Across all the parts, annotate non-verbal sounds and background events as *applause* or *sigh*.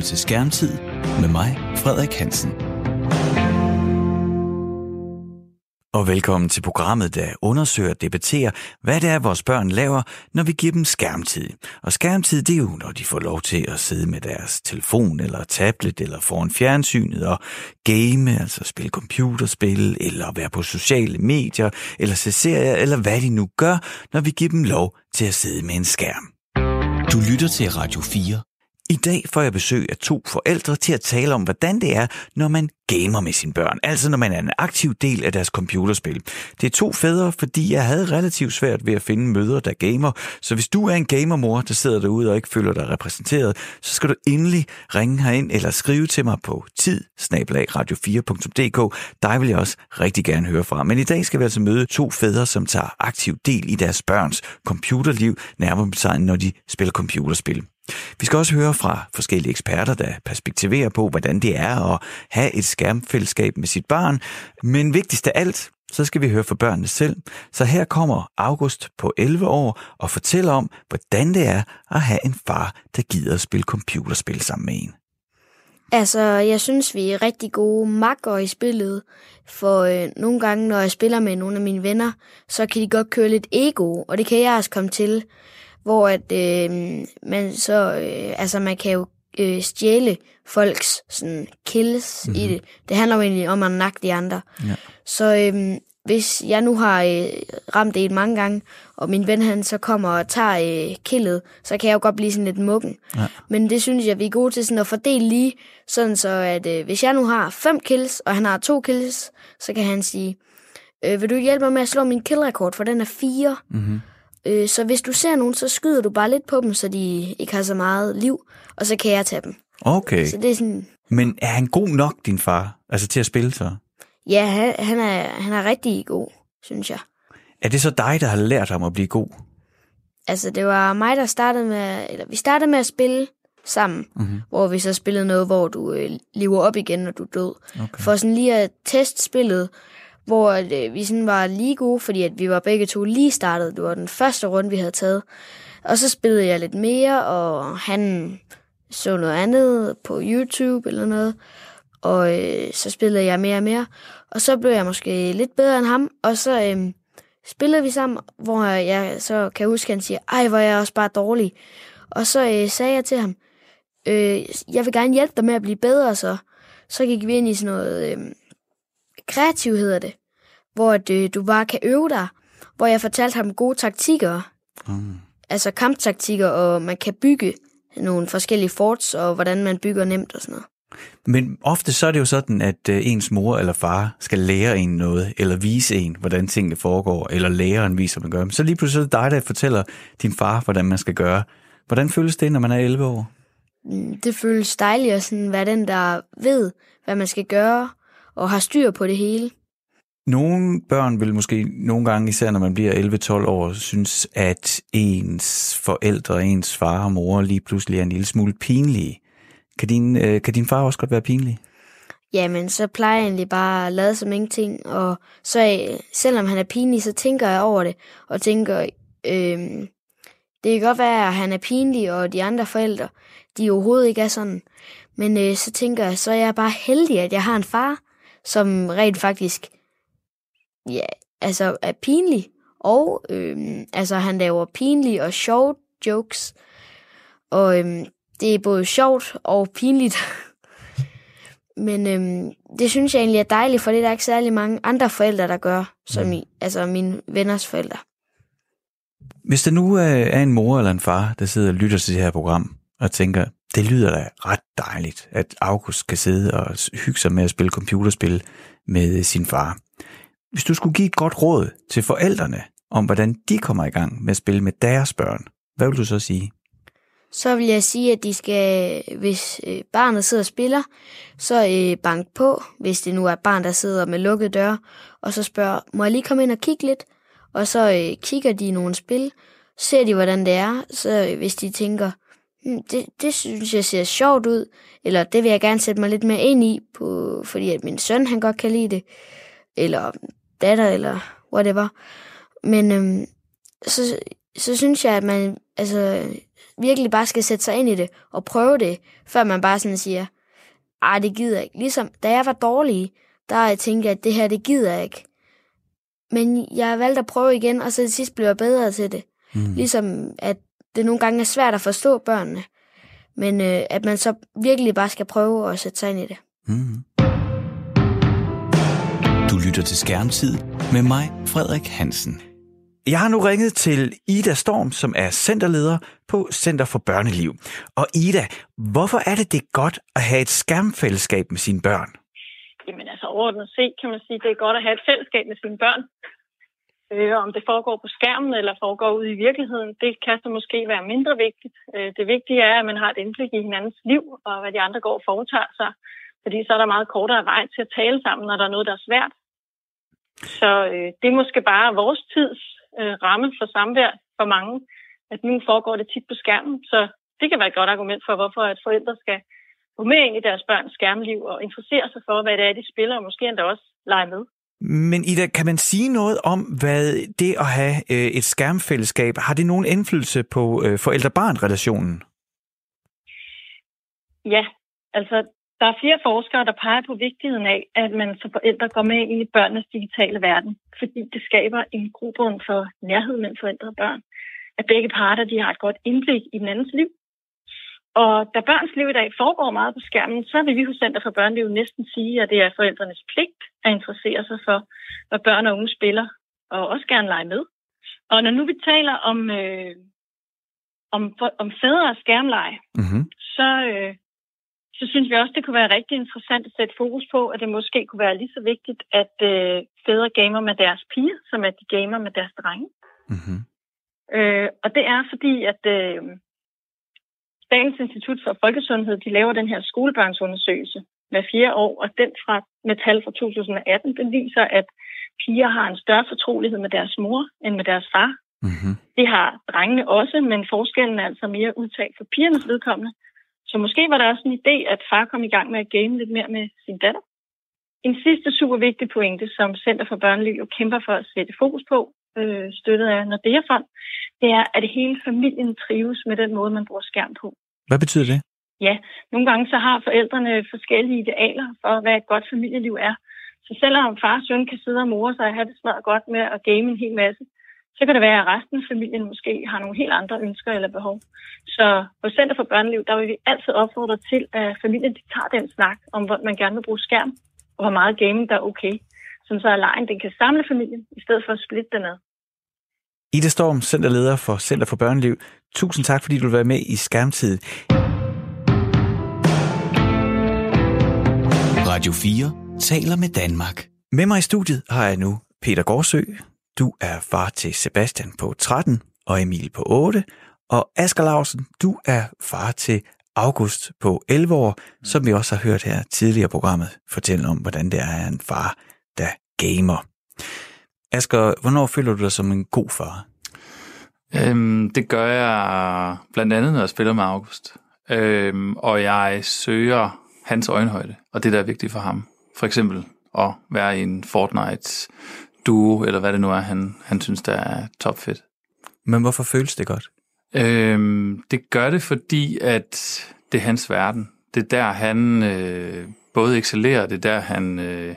lytter til Skærmtid med mig, Frederik Hansen. Og velkommen til programmet, der undersøger og debatterer, hvad det er, vores børn laver, når vi giver dem skærmtid. Og skærmtid, det er jo, når de får lov til at sidde med deres telefon eller tablet eller foran fjernsynet og game, altså spille computerspil, eller være på sociale medier, eller se serier, eller hvad de nu gør, når vi giver dem lov til at sidde med en skærm. Du lytter til Radio 4. I dag får jeg besøg af to forældre til at tale om, hvordan det er, når man gamer med sine børn. Altså når man er en aktiv del af deres computerspil. Det er to fædre, fordi jeg havde relativt svært ved at finde mødre, der gamer. Så hvis du er en gamermor, der sidder derude og ikke føler dig repræsenteret, så skal du endelig ringe herind eller skrive til mig på tid radio4.dk. Dig vil jeg også rigtig gerne høre fra. Men i dag skal vi altså møde to fædre, som tager aktiv del i deres børns computerliv, nærmere betegnet, når de spiller computerspil. Vi skal også høre fra forskellige eksperter, der perspektiverer på, hvordan det er at have et skærmfællesskab med sit barn. Men vigtigst af alt, så skal vi høre fra børnene selv. Så her kommer August på 11 år og fortæller om, hvordan det er at have en far, der gider at spille computerspil sammen med en. Altså, jeg synes, vi er rigtig gode makker i spillet, for øh, nogle gange, når jeg spiller med nogle af mine venner, så kan de godt køre lidt ego, og det kan jeg også komme til hvor at øh, man så, øh, altså man kan jo øh, stjæle folks sådan kills mm-hmm. i mhm. det. Det handler jo egentlig om at nakke de andre. Ja. Så øh, hvis jeg nu har øh, ramt det mange gange, og min ven han så kommer og tager øh, killet, så kan jeg jo godt blive sådan lidt muggen. Ja. Men det synes jeg, vi er gode til sådan at fordele lige, sådan så at øh, hvis jeg nu har fem kills, og han har to kills, så kan han sige, øh, vil du hjælpe mig med at slå min killrekord, for den er fire. Mm-hmm. Øh, så hvis du ser nogen, så skyder du bare lidt på dem, så de ikke har så meget liv, og så kan jeg tage dem. Okay. Så det er sådan... Men er han god nok, din far, altså til at spille så? Ja, han, han, er, han er rigtig god, synes jeg. Er det så dig, der har lært ham at blive god? Altså, det var mig, der startede med, eller vi startede med at spille sammen, mm-hmm. hvor vi så spillede noget, hvor du øh, lever op igen, når du er død. Okay. For sådan lige at teste spillet, hvor øh, vi sådan var lige gode, fordi at vi var begge to lige startet. Det var den første runde, vi havde taget. Og så spillede jeg lidt mere, og han så noget andet på YouTube eller noget. Og øh, så spillede jeg mere og mere. Og så blev jeg måske lidt bedre end ham. Og så øh, spillede vi sammen, hvor jeg så kan huske, at han siger, ej, hvor er jeg også bare dårlig. Og så øh, sagde jeg til ham, øh, jeg vil gerne hjælpe dig med at blive bedre, så. Så gik vi ind i sådan noget... Øh, kreativ hedder det, hvor det, du bare kan øve dig, hvor jeg fortalte ham gode taktikker, mm. altså kamptaktikker, og man kan bygge nogle forskellige forts, og hvordan man bygger nemt og sådan noget. Men ofte så er det jo sådan, at øh, ens mor eller far skal lære en noget, eller vise en, hvordan tingene foregår, eller læreren viser, man gør. Men så lige pludselig er det dig, der fortæller din far, hvordan man skal gøre. Hvordan føles det, når man er 11 år? Mm, det føles dejligt at sådan være den, der ved, hvad man skal gøre, og har styr på det hele. Nogle børn vil måske nogle gange, især når man bliver 11-12 år, synes, at ens forældre, ens far og mor lige pludselig er en lille smule pinlige. Kan din, øh, kan din far også godt være pinlig? Jamen, så plejer jeg egentlig bare at lade som ingenting, og så øh, selvom han er pinlig, så tænker jeg over det, og tænker, øh, det kan godt være, at han er pinlig, og de andre forældre, de overhovedet ikke er sådan. Men øh, så tænker jeg, så er jeg bare heldig, at jeg har en far, som rent faktisk ja, altså er pinlig. Og øhm, altså, han laver pinlige og sjove jokes. Og øhm, det er både sjovt og pinligt. *laughs* Men øhm, det synes jeg egentlig er dejligt, for det er der ikke særlig mange andre forældre, der gør, som mm. i, altså mine venners forældre. Hvis der nu er en mor eller en far, der sidder og lytter til det her program, og tænker, det lyder da ret dejligt, at August kan sidde og hygge sig med at spille computerspil med sin far. Hvis du skulle give et godt råd til forældrene om, hvordan de kommer i gang med at spille med deres børn, hvad vil du så sige? Så vil jeg sige, at de skal, hvis øh, barnet sidder og spiller, så øh, bank på, hvis det nu er et barn, der sidder med lukkede døre, og så spørger, må jeg lige komme ind og kigge lidt? Og så øh, kigger de i nogle spil, ser de, hvordan det er, så øh, hvis de tænker, hm, det, det synes jeg ser sjovt ud, eller det vil jeg gerne sætte mig lidt mere ind i, på, fordi at min søn han godt kan lide det, eller datter, eller whatever. Men øhm, så så synes jeg, at man altså, virkelig bare skal sætte sig ind i det og prøve det, før man bare sådan siger, ej, det gider jeg ikke. Ligesom da jeg var dårlig, der tænkte jeg, at det her, det gider jeg ikke. Men jeg har valgt at prøve igen, og så til sidst blev jeg bedre til det. Mm. Ligesom at det nogle gange er svært at forstå børnene, men øh, at man så virkelig bare skal prøve at sætte sig ind i det. Mm. Du lytter til Skærmtid med mig, Frederik Hansen. Jeg har nu ringet til Ida Storm, som er centerleder på Center for Børneliv. Og Ida, hvorfor er det det godt at have et skærmfællesskab med sine børn? Jamen altså overordnet set kan man sige, at det er godt at have et fællesskab med sine børn. Øh, om det foregår på skærmen eller foregår ude i virkeligheden, det kan så måske være mindre vigtigt. Øh, det vigtige er, at man har et indblik i hinandens liv og hvad de andre går og foretager sig. Fordi så er der meget kortere vej til at tale sammen, når der er noget, der er svært. Så øh, det er måske bare vores tids øh, ramme for samvær for mange, at nu foregår det tit på skærmen. Så det kan være et godt argument for, hvorfor at forældre skal gå med ind i deres børns skærmliv og interessere sig for, hvad det er, de spiller, og måske endda også lege med. Men Ida, kan man sige noget om, hvad det at have øh, et skærmfællesskab, har det nogen indflydelse på øh, forældre-barn-relationen? Ja, altså der er flere forskere, der peger på vigtigheden af, at man som forældre går med ind i børnenes digitale verden, fordi det skaber en grobund for nærhed mellem forældre og børn. At begge parter de har et godt indblik i den andens liv. Og da børns liv i dag foregår meget på skærmen, så vil vi hos Center for Børneliv næsten sige, at det er forældrenes pligt at interessere sig for, hvad børn og unge spiller, og også gerne lege med. Og når nu vi taler om, øh, om, om fædre og skærmleje, mm-hmm. så, øh, så synes vi også, det kunne være rigtig interessant at sætte fokus på, at det måske kunne være lige så vigtigt, at øh, fædre gamer med deres piger, som at de gamer med deres drenge. Mm-hmm. Øh, og det er fordi, at øh, Statens Institut for Folkesundhed, de laver den her skolebørnsundersøgelse hver fjerde år, og den fra, med tal fra 2018, den viser, at piger har en større fortrolighed med deres mor end med deres far. Mm-hmm. Det har drengene også, men forskellen er altså mere udtalt for pigernes vedkommende. Så måske var der også en idé, at far kom i gang med at game lidt mere med sin datter. En sidste super vigtig pointe, som Center for Børneliv kæmper for at sætte fokus på, øh, støttet af Nordea Fond, det er, at hele familien trives med den måde, man bruger skærm på. Hvad betyder det? Ja, nogle gange så har forældrene forskellige idealer for, hvad et godt familieliv er. Så selvom far og søn kan sidde og more sig og have det smadret godt med at game en hel masse, så kan det være, at resten af familien måske har nogle helt andre ønsker eller behov. Så på Center for Børneliv, der vil vi altid opfordre til, at familien de tager den snak om, hvor man gerne vil bruge skærm, og hvor meget gaming der er okay. Så så lejen den kan samle familien, i stedet for at splitte den ad. Ida Storm, centerleder for Center for Børneliv. Tusind tak, fordi du vil være med i Skærmtid. Radio 4 taler med Danmark. Med mig i studiet har jeg nu Peter Gårdsø, du er far til Sebastian på 13 og Emil på 8. Og Asger Larsen, du er far til August på 11 år, som vi også har hørt her tidligere i programmet fortælle om, hvordan det er en far, der gamer. Asger, hvornår føler du dig som en god far? Øhm, det gør jeg blandt andet, når jeg spiller med August. Øhm, og jeg søger hans øjenhøjde, og det der er vigtigt for ham. For eksempel at være i en Fortnite duo, eller hvad det nu er, han, han synes, der er topfedt. Men hvorfor føles det godt? Øhm, det gør det, fordi at det er hans verden. Det er der, han øh, både excellerer, det er der, han øh,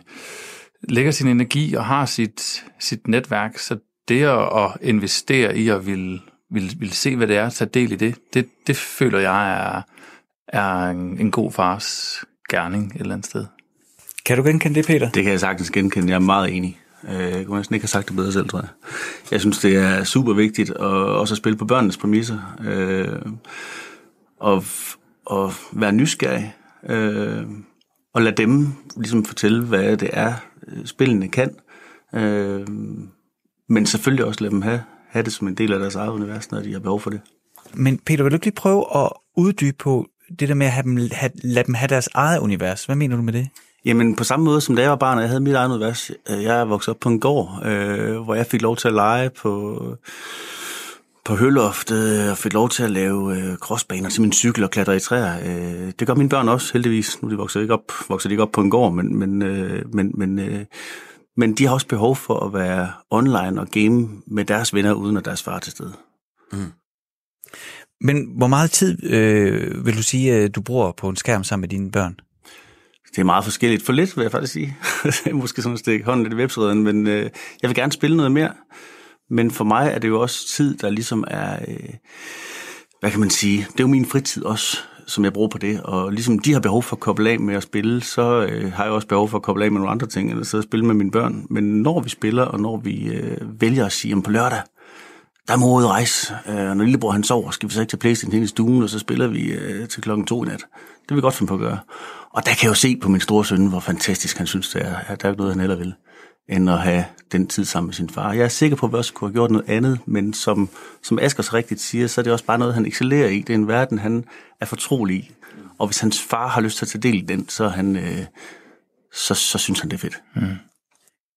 lægger sin energi og har sit, sit netværk. Så det at, at investere i at vil, vil, vil se, hvad det er, tage del i det, det, det føler jeg er, er en, en god fars gerning et eller andet sted. Kan du genkende det, Peter? Det kan jeg sagtens genkende. Jeg er meget enig. Øh, jeg kunne næsten ikke have sagt det bedre selv, tror jeg. Jeg synes, det er super vigtigt at også at spille på børnenes præmisser. Øh, og, og være nysgerrig. Øh, og lade dem ligesom fortælle, hvad det er, spillene kan. Øh, men selvfølgelig også lade dem have, have det som en del af deres eget univers, når de har behov for det. Men Peter, vil du ikke lige prøve at uddybe på det der med at have dem, have, lade dem have deres eget univers? Hvad mener du med det? Jamen på samme måde som da jeg var barn, og jeg havde mit eget univers. Øh, jeg er vokset op på en gård, øh, hvor jeg fik lov til at lege på, på høloftet, øh, og fik lov til at lave øh, crossbaner til min cykel og klatre i træer. Øh, det gør mine børn også, heldigvis. Nu de vokser ikke op, vokser de ikke op på en gård, men, men, øh, men, men, øh, men de har også behov for at være online og game med deres venner, uden at deres far er til stede. Mm. Men hvor meget tid øh, vil du sige, øh, du bruger på en skærm sammen med dine børn? Det er meget forskelligt. For lidt, vil jeg faktisk sige. *laughs* måske sådan at stikke hånden lidt i websreden, men øh, jeg vil gerne spille noget mere. Men for mig er det jo også tid, der ligesom er, øh, hvad kan man sige, det er jo min fritid også, som jeg bruger på det. Og ligesom de har behov for at koble af med at spille, så øh, har jeg også behov for at koble af med nogle andre ting, eller så spille med mine børn. Men når vi spiller, og når vi øh, vælger at sige, om på lørdag, der må ud rejse. Øh, når lillebror han sover, skal vi så ikke tage Playstation hen i stuen, og så spiller vi øh, til klokken to i nat. Det vil vi godt finde på at gøre. Og der kan jeg jo se på min store søn, hvor fantastisk han synes, det er. Der er ikke noget, han heller vil, end at have den tid sammen med sin far. Jeg er sikker på, at vi også kunne have gjort noget andet, men som, som Asger så rigtigt siger, så er det også bare noget, han excellerer i. Det er en verden, han er fortrolig i. Og hvis hans far har lyst til at tage del i den, så, han, øh, så, så synes han, det er fedt. Mm.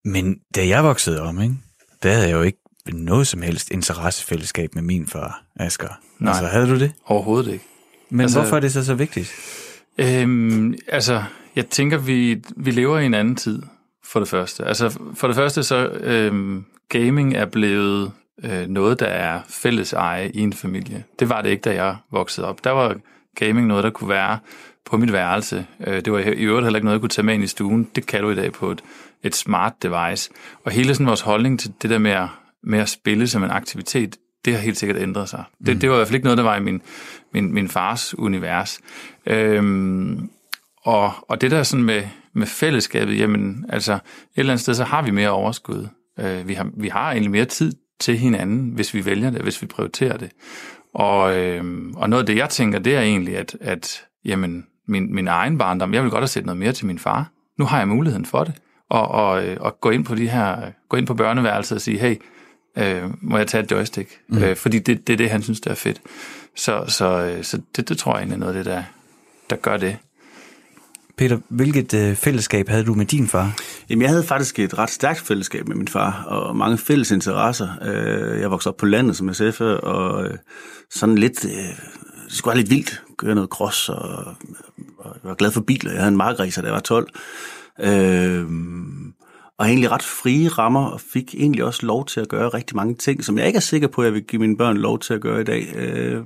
Men da jeg voksede om, ikke, der havde jeg jo ikke noget som helst interessefællesskab med min far, Asger. Nej. Altså, havde du det? Overhovedet ikke. Men altså, hvorfor er det så så vigtigt? Øhm, altså, jeg tænker, vi, vi lever i en anden tid, for det første. Altså, for det første så, øhm, gaming er blevet øh, noget, der er fælles eje i en familie. Det var det ikke, da jeg voksede op. Der var gaming noget, der kunne være på mit værelse. Øh, det var i øvrigt heller ikke noget, jeg kunne tage med ind i stuen. Det kan du i dag på et, et smart device. Og hele sådan vores holdning til det der med at, med at spille som en aktivitet, det har helt sikkert ændret sig. Det, mm. det var i hvert fald ikke noget, der var i min, min, min fars univers. Øhm, og, og det der sådan med, med fællesskabet, jamen altså et eller andet sted, så har vi mere overskud. Øh, vi, har, vi har egentlig mere tid til hinanden, hvis vi vælger det, hvis vi prioriterer det. Og, øh, og noget af det, jeg tænker, det er egentlig, at, at jamen, min, min egen barndom, jeg vil godt have set noget mere til min far. Nu har jeg muligheden for det. Og, og, øh, og gå ind på de her, gå ind på børneværelset og sige, hey, øh, må jeg tage et joystick? Mm. Øh, fordi det, det er det, han synes, der er fedt. Så, så, øh, så det, det tror jeg egentlig er noget af det, der, der gør det. Peter, hvilket øh, fællesskab havde du med din far? Jamen, jeg havde faktisk et ret stærkt fællesskab med min far, og mange fælles interesser. Øh, jeg voksede op på landet, som jeg sagde før, og øh, sådan lidt, øh, det skulle være lidt vildt, gøre noget cross, og, og jeg var glad for biler. Jeg havde en markræser, da jeg var 12. Øh, og egentlig ret frie rammer, og fik egentlig også lov til at gøre rigtig mange ting, som jeg ikke er sikker på, at jeg vil give mine børn lov til at gøre i dag. Øh,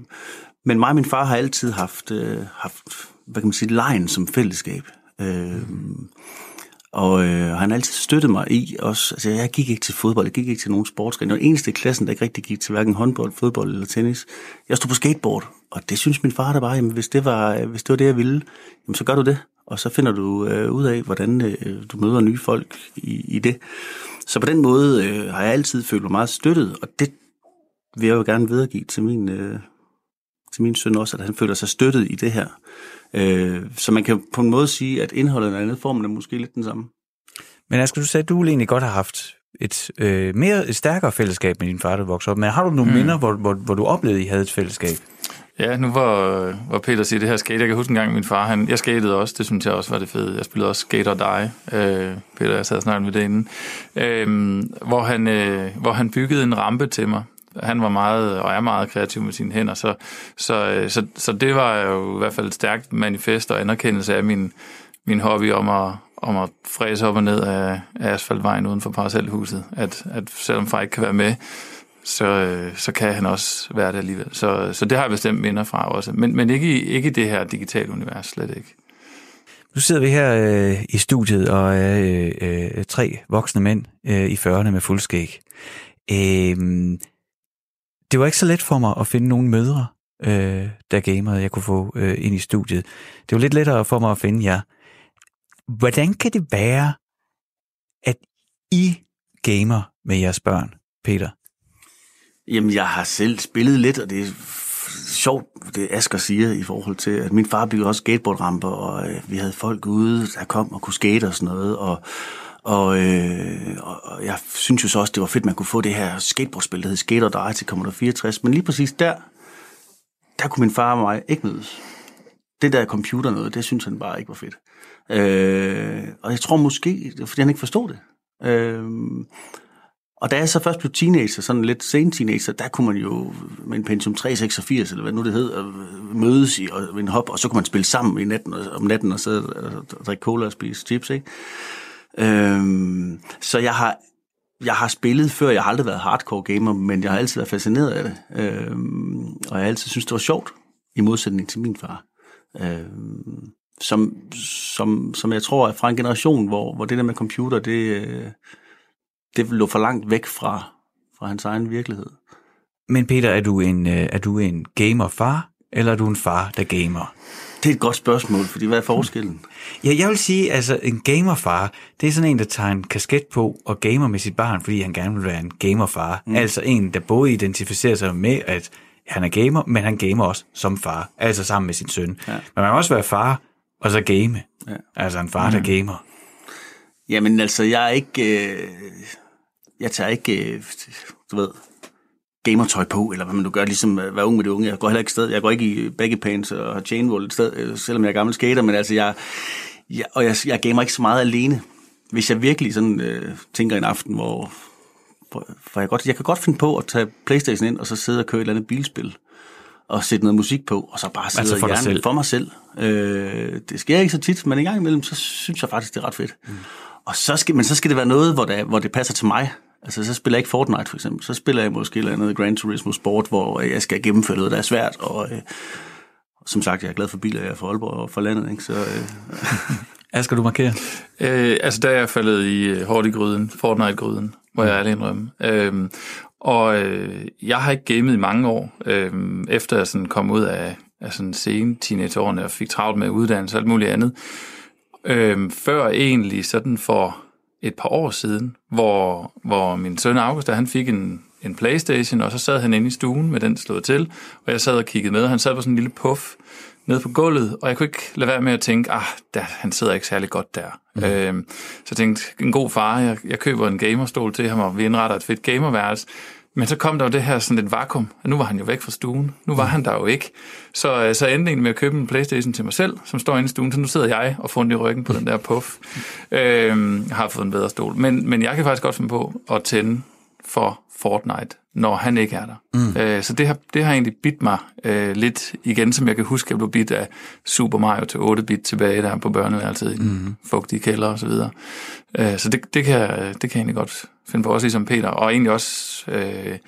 men mig og min far har altid haft, øh, haft hvad kan man sige, lejen som fællesskab. Øh, og øh, han har altid støttet mig i også. Altså, jeg gik ikke til fodbold, jeg gik ikke til nogen sportsgren. Jeg var eneste i klassen, der ikke rigtig gik til hverken håndbold, fodbold eller tennis. Jeg stod på skateboard, og det synes min far der bare, jamen, hvis det var, hvis det var det, jeg ville, jamen, så gør du det. Og så finder du øh, ud af, hvordan øh, du møder nye folk i, i det. Så på den måde øh, har jeg altid følt mig meget støttet, og det vil jeg jo gerne videregive til min, øh, til min søn også, at han føler sig støttet i det her. Øh, så man kan på en måde sige, at indholdet er andet, formen er måske lidt den samme. Men Asger, du sagde, at du egentlig godt har haft et øh, mere et stærkere fællesskab med din far, der voksede op. Men har du nogle mm. minder, hvor, hvor, hvor du oplevede, at I havde et fællesskab? Ja, nu var, var Peter siger det her skate. Jeg kan huske en gang, min far, han, jeg skatede også. Det synes jeg også var det fede. Jeg spillede også Skate og Die. Øh, Peter, jeg sad og snakkede med det inden. Øh, hvor, han, øh, hvor han byggede en rampe til mig han var meget, og er meget kreativ med sine hænder, så, så, øh, så, så det var jo i hvert fald et stærkt manifest og anerkendelse af min, min hobby om at, om at fræse op og ned af, af asfaltvejen uden for parcelhuset. At, at selvom far ikke kan være med, så, øh, så kan han også være det alligevel. Så, så det har jeg bestemt minder fra også. Men, men ikke, i, ikke i det her digitale univers, slet ikke. Nu sidder vi her øh, i studiet og er øh, øh, tre voksne mænd øh, i 40'erne med fuldskæg. Øh, det var ikke så let for mig at finde nogle mødre, øh, der gamede, jeg kunne få øh, ind i studiet. Det var lidt lettere for mig at finde jer. Hvordan kan det være, at I gamer med jeres børn, Peter? Jamen, jeg har selv spillet lidt, og det er sjovt, det Asger siger i forhold til, at min far byggede også skateboardramper, og øh, vi havde folk ude, der kom og kunne skate og sådan noget, og, og, øh, og jeg synes jo så også, det var fedt, at man kunne få det her skateboardspil, der hed Skater Dig til Commodore 64. Men lige præcis der, der kunne min far og mig ikke mødes. Det der computer noget, det synes han bare ikke var fedt. Øh, og jeg tror måske, fordi han ikke forstod det. Øh, og da jeg så først blev teenager, sådan lidt sen teenager, der kunne man jo med en Pentium 386, eller hvad nu det hed, øh, mødes i og, en hop, og så kunne man spille sammen i natten, om natten og sidde øh, og drikke cola og spise chips, ikke? Øhm, så jeg har jeg har spillet før, jeg har aldrig været hardcore gamer, men jeg har altid været fascineret af det. Øhm, og jeg har altid synes det var sjovt, i modsætning til min far. Øhm, som, som, som jeg tror er fra en generation, hvor, hvor det der med computer, det, øh, det lå for langt væk fra, fra hans egen virkelighed. Men Peter, er du en, øh, er du en gamer-far, eller er du en far, der gamer? Det er et godt spørgsmål, fordi hvad er forskellen? *laughs* Ja, jeg vil sige, altså en gamerfar, det er sådan en, der tager en kasket på og gamer med sit barn, fordi han gerne vil være en gamerfar. Mm. Altså en, der både identificerer sig med, at han er gamer, men han gamer også som far, altså sammen med sin søn. Ja. Men man kan også være far, og så game. Ja. Altså en far, mm. der gamer. Jamen altså, jeg er ikke... Øh, jeg tager ikke, øh, du ved, gamertøj på, eller hvad man nu gør, ligesom at være ung med de unge. Jeg går heller ikke sted. Jeg går ikke i baggy pants og har chainwall et sted, øh, selvom jeg er gammel skater, men altså, jeg, jeg, og jeg, jeg gamer ikke så meget alene. Hvis jeg virkelig sådan øh, tænker en aften, hvor, hvor jeg, godt, jeg kan godt finde på at tage Playstation ind, og så sidde og køre et eller andet bilspil, og sætte noget musik på, og så bare sidde altså for, hjernen, selv. for mig selv. Øh, det sker ikke så tit, men en gang imellem, så synes jeg faktisk, det er ret fedt. Mm. Og så skal, men så skal det være noget, hvor det, hvor det passer til mig. Altså, så spiller jeg ikke Fortnite, for eksempel. Så spiller jeg måske et andet Gran Turismo Sport, hvor jeg skal gennemføre noget, der er svært, og øh, som sagt, jeg er glad for biler, jeg er fra Aalborg og fra landet, ikke? Så, øh. *laughs* Asger, du markere? Øh, altså, der er jeg faldet i øh, hårdt i gryden, Fortnite-gryden, hvor jeg er alene indrømme. Øh, og øh, jeg har ikke gamet i mange år, øh, efter jeg sådan kom ud af, af sådan sen teenageårene og fik travlt med uddannelse og alt muligt andet. Øh, før egentlig sådan for et par år siden, hvor, hvor min søn August, han fik en, en Playstation, og så sad han inde i stuen med den slået til, og jeg sad og kiggede med, og han sad på sådan en lille puff nede på gulvet, og jeg kunne ikke lade være med at tænke, ah, der, han sidder ikke særlig godt der. Mm. Øhm, så jeg tænkte, en god far, jeg, jeg køber en gamerstol til ham, og vi indretter et fedt gamerværelse. Men så kom der jo det her sådan et vakuum, nu var han jo væk fra stuen. Nu var mm. han der jo ikke. Så, øh, så endte med at købe en Playstation til mig selv, som står inde i stuen. Så nu sidder jeg og får den i ryggen på den der puff. *laughs* øhm, jeg har fået en bedre stol. Men, men jeg kan faktisk godt finde på at tænde for Fortnite, når han ikke er der. Mm. Øh, så det har, det har egentlig bidt mig øh, lidt igen, som jeg kan huske, at jeg blev bidt af Super Mario til 8-bit tilbage der på børneværelset i mm. fugtige kælder og så videre. Øh, så det, det, kan, det kan jeg egentlig godt finde på, også ligesom Peter. Og egentlig også, øh,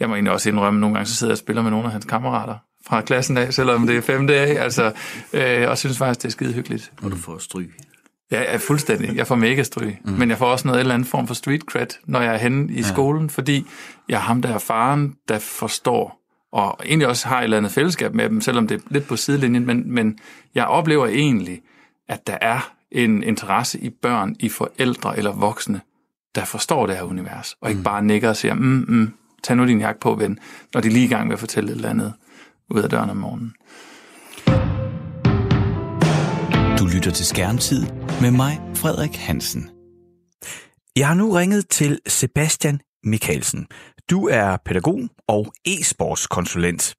jeg må egentlig også indrømme, nogle gange så sidder jeg og spiller med nogle af hans kammerater fra klassen af, selvom det er femte af, altså, øh, og synes faktisk, det er skide hyggeligt. Og du får stryg. Ja, er fuldstændig. Jeg får mega stryg. Mm. Men jeg får også noget eller andet form for street cred, når jeg er henne i ja. skolen, fordi jeg er ham, der er faren, der forstår, og egentlig også har et eller andet fællesskab med dem, selvom det er lidt på sidelinjen, men, men jeg oplever egentlig, at der er en interesse i børn, i forældre eller voksne, der forstår det her univers, og ikke mm. bare nikker og siger, mm, mm, tag nu din jakke på, ven, når de er lige i gang med at fortælle et eller andet ud af døren om morgenen. Du lytter til Skærmtid med mig, Frederik Hansen. Jeg har nu ringet til Sebastian Mikkelsen. Du er pædagog og e-sportskonsulent.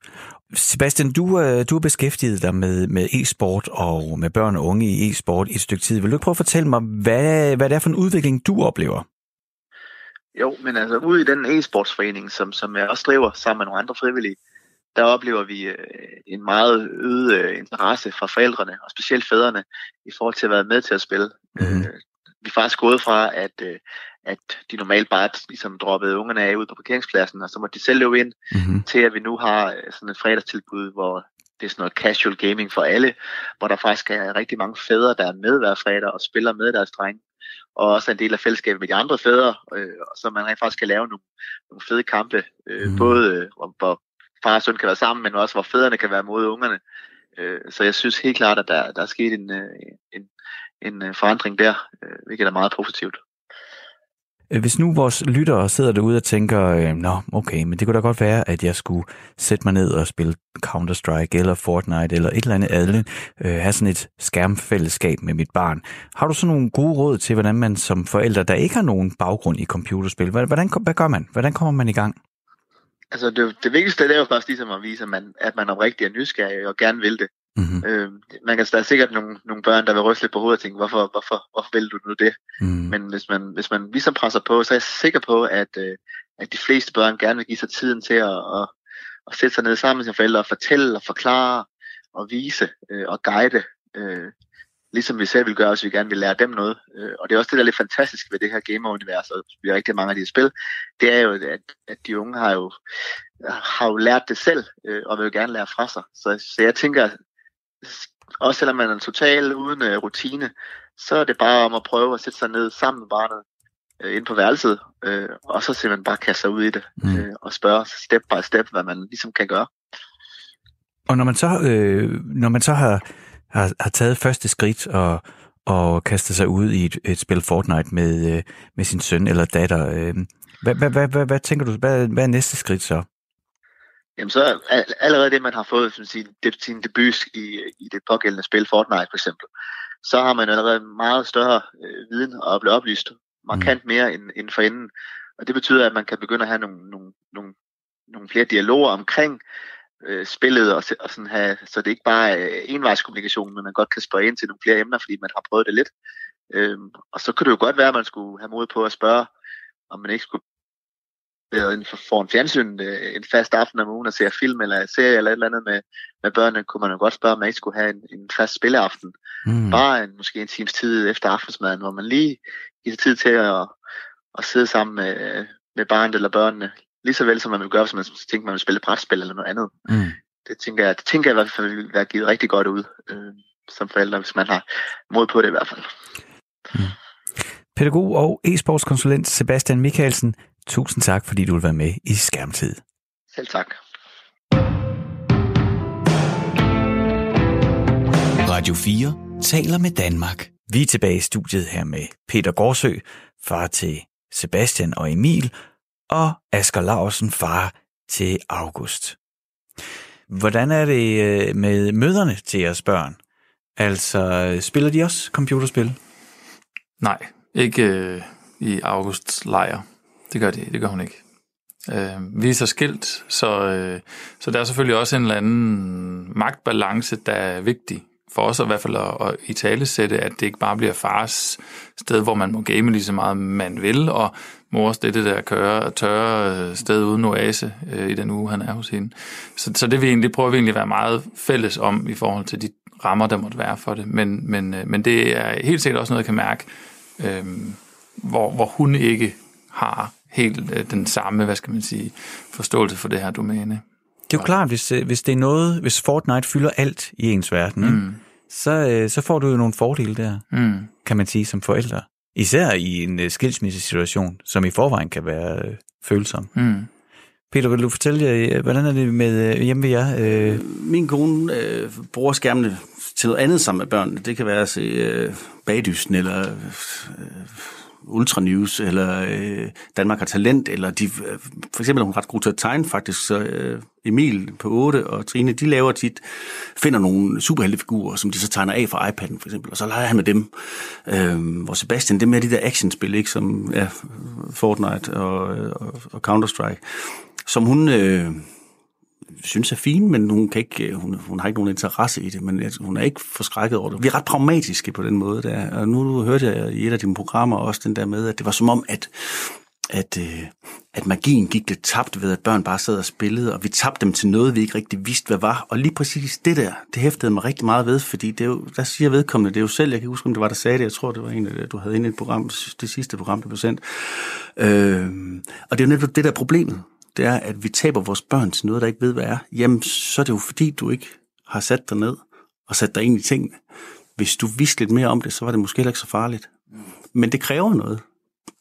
Sebastian, du, øh, du har beskæftiget dig med, med e-sport og med børn og unge i e-sport i et stykke tid. Vil du prøve at fortælle mig, hvad, hvad det er for en udvikling, du oplever? Jo, men altså ude i den e-sportsforening, som, som jeg også driver sammen med nogle andre frivillige, der oplever vi øh, en meget øget øh, interesse fra forældrene, og specielt fædrene, i forhold til at være med til at spille. Øh, vi er faktisk gået fra, at, at de normalt bare ligesom droppede ungerne af ud på parkeringspladsen, og så må de selv løbe ind, mm-hmm. til at vi nu har sådan et fredagstilbud, hvor det er sådan noget casual gaming for alle, hvor der faktisk er rigtig mange fædre, der er med hver fredag og spiller med deres drenge og også en del af fællesskabet med de andre fædre, øh, så man rent faktisk kan lave nogle, nogle fede kampe, øh, mm. både øh, hvor far og søn kan være sammen, men også hvor fædrene kan være mod ungerne. Øh, så jeg synes helt klart, at der, der er sket en, øh, en, en øh, forandring der, øh, hvilket er meget positivt. Hvis nu vores lyttere sidder derude og tænker, nå, okay, men det kunne da godt være, at jeg skulle sætte mig ned og spille Counter-Strike eller Fortnite eller et eller andet andet, øh, have sådan et skærmfællesskab med mit barn. Har du så nogle gode råd til, hvordan man som forældre, der ikke har nogen baggrund i computerspil, hvordan, hvad gør man? Hvordan kommer man i gang? Altså det, det vigtigste det er jo faktisk ligesom at vise, at man, at man oprigtigt er nysgerrig og gerne vil det. Mm-hmm. Øh, man kan, der er sikkert nogle, nogle børn, der vil ryste lidt på hovedet og tænke, hvorfor, hvorfor, hvorfor vil du nu det? Mm. Men hvis man, hvis man ligesom presser på, så er jeg sikker på, at, øh, at de fleste børn gerne vil give sig tiden til at, at, at sætte sig ned sammen med sine forældre og fortælle og forklare og vise øh, og guide. Øh, ligesom vi selv vil gøre, hvis vi gerne vil lære dem noget. Øh, og det er også det, der er lidt fantastisk ved det her gamer-univers, og vi har rigtig mange af de spil, det er jo, at, at de unge har jo, har jo lært det selv, øh, og vil jo gerne lære fra sig. Så, så jeg tænker, også selvom man er total uden uh, rutine, så er det bare om at prøve at sætte sig ned sammen med barnet uh, ind på værelset, og så simpelthen bare kaste sig ud i det, mm. og spørge step by step, hvad man ligesom kan gøre. Og når man så, øh, når man så har, har, har taget første skridt og, og kastet sig ud i et, et spil Fortnite med, øh, med sin søn eller datter, øh, hvad, hvad, hvad, hvad, hvad tænker du, hvad, hvad er næste skridt så? Jamen så allerede det, man har fået som sin, sin debut i, i det pågældende spil, Fortnite for eksempel, så har man allerede meget større øh, viden og blive oplyst markant mm. mere end, end for inden. Og det betyder, at man kan begynde at have nogle, nogle, nogle, nogle flere dialoger omkring øh, spillet, og, og sådan have, så det ikke bare er envejskommunikation, men man godt kan spørge ind til nogle flere emner, fordi man har prøvet det lidt. Øhm, og så kunne det jo godt være, at man skulle have mod på at spørge, om man ikke skulle for en fjernsyn øh, en fast aften om ugen og se film eller serie eller et eller andet med, med børnene, kunne man jo godt spørge, om man ikke skulle have en, en fast spilleaften. Mm. Bare en, måske en times tid efter aftensmaden, hvor man lige giver tid til at, at sidde sammen med, med barnet eller børnene, lige så vel som man vil gøre, hvis man tænker, man vil spille brætspil eller noget andet. Mm. Det tænker jeg, det tænker jeg i hvert fald vil være givet rigtig godt ud øh, som forældre, hvis man har mod på det i hvert fald. Mm. Pædagog og e-sportskonsulent Sebastian Mikkelsen, tusind tak, fordi du vil være med i Skærmtid. Selv tak. Radio 4 taler med Danmark. Vi er tilbage i studiet her med Peter Gårdsø, far til Sebastian og Emil, og Asger Larsen, far til August. Hvordan er det øh, med møderne til jeres børn? Altså, spiller de også computerspil? Nej, ikke øh, i Augusts lejr. Det gør, de, det gør hun ikke. Øh, vi er så skilt, så, øh, så der er selvfølgelig også en eller anden magtbalance, der er vigtig for os i hvert fald at, at i tale sætte, at det ikke bare bliver fars sted, hvor man må game lige så meget man vil, og mors det, det der køre, tørre øh, sted uden oase øh, i den uge, han er hos hende. Så, så det, vi egentlig, prøver vi egentlig at være meget fælles om i forhold til de rammer, der måtte være for det. Men, men, øh, men det er helt sikkert også noget, jeg kan mærke, øh, hvor, hvor hun ikke har helt øh, den samme, hvad skal man sige, forståelse for det her domæne. Det er jo klart, hvis, øh, hvis det er noget, hvis Fortnite fylder alt i ens verden, mm. så, øh, så får du jo nogle fordele der, mm. kan man sige, som forældre. Især i en skilsmissesituation, som i forvejen kan være følsom. Mm. Peter, vil du fortælle, hvordan er det med hjemme ved jer? Min kone øh, bruger skærmene til noget andet sammen med børnene. Det kan være at se øh, bagdysten, eller øh, Ultra News, eller øh, Danmark har talent, eller de, øh, for eksempel er hun ret god til at tegne faktisk, så øh, Emil på 8 og Trine, de laver tit, finder nogle superheltefigurer, som de så tegner af fra iPad'en for eksempel, og så leger han med dem. Øh, hvor Sebastian, det mere de der actionspil, ikke, som ja, Fortnite og, og, og Counter-Strike, som hun... Øh, synes er fine, men hun, kan ikke, øh, hun, hun har ikke nogen interesse i det, men hun er ikke forskrækket over det. Vi er ret pragmatiske på den måde der, og nu hørte jeg i et af dine programmer også den der med, at det var som om, at at, øh, at magien gik lidt tabt ved, at børn bare sad og spillede, og vi tabte dem til noget, vi ikke rigtig vidste, hvad var. Og lige præcis det der, det hæftede mig rigtig meget ved, fordi det er jo, der siger vedkommende, det er jo selv, jeg kan huske, om det var, der sagde det, jeg tror, det var en, øh, du havde inde i et program, det sidste program, der blev sendt. Øh, og det er jo netop det der problemet det er, at vi taber vores børn til noget, der ikke ved, hvad er, jamen så er det jo fordi, du ikke har sat dig ned og sat dig ind i tingene. Hvis du vidste lidt mere om det, så var det måske heller ikke så farligt. Men det kræver noget.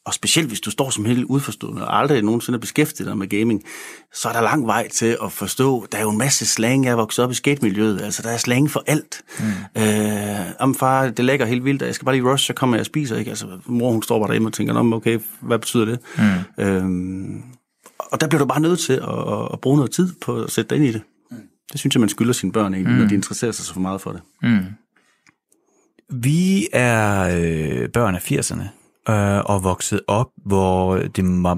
Og specielt hvis du står som helt udforstående og aldrig nogensinde er beskæftiget dig med gaming, så er der lang vej til at forstå. Der er jo en masse slang, jeg er vokset op i skatemiljøet. Altså, der er slang for alt. Mm. Øh, om far, det lægger helt vildt, jeg skal bare lige rush, så kommer jeg og spiser. Ikke? Altså, mor, hun står bare derhjemme og tænker, okay, hvad betyder det? Mm. Øh, og der bliver du bare nødt til at, at bruge noget tid på at sætte dig ind i det. Mm. Det synes jeg, man skylder sine børn egentlig, mm. når de interesserer sig så for meget for det. Mm. Vi er øh, børn af 80'erne øh, og vokset op, hvor det var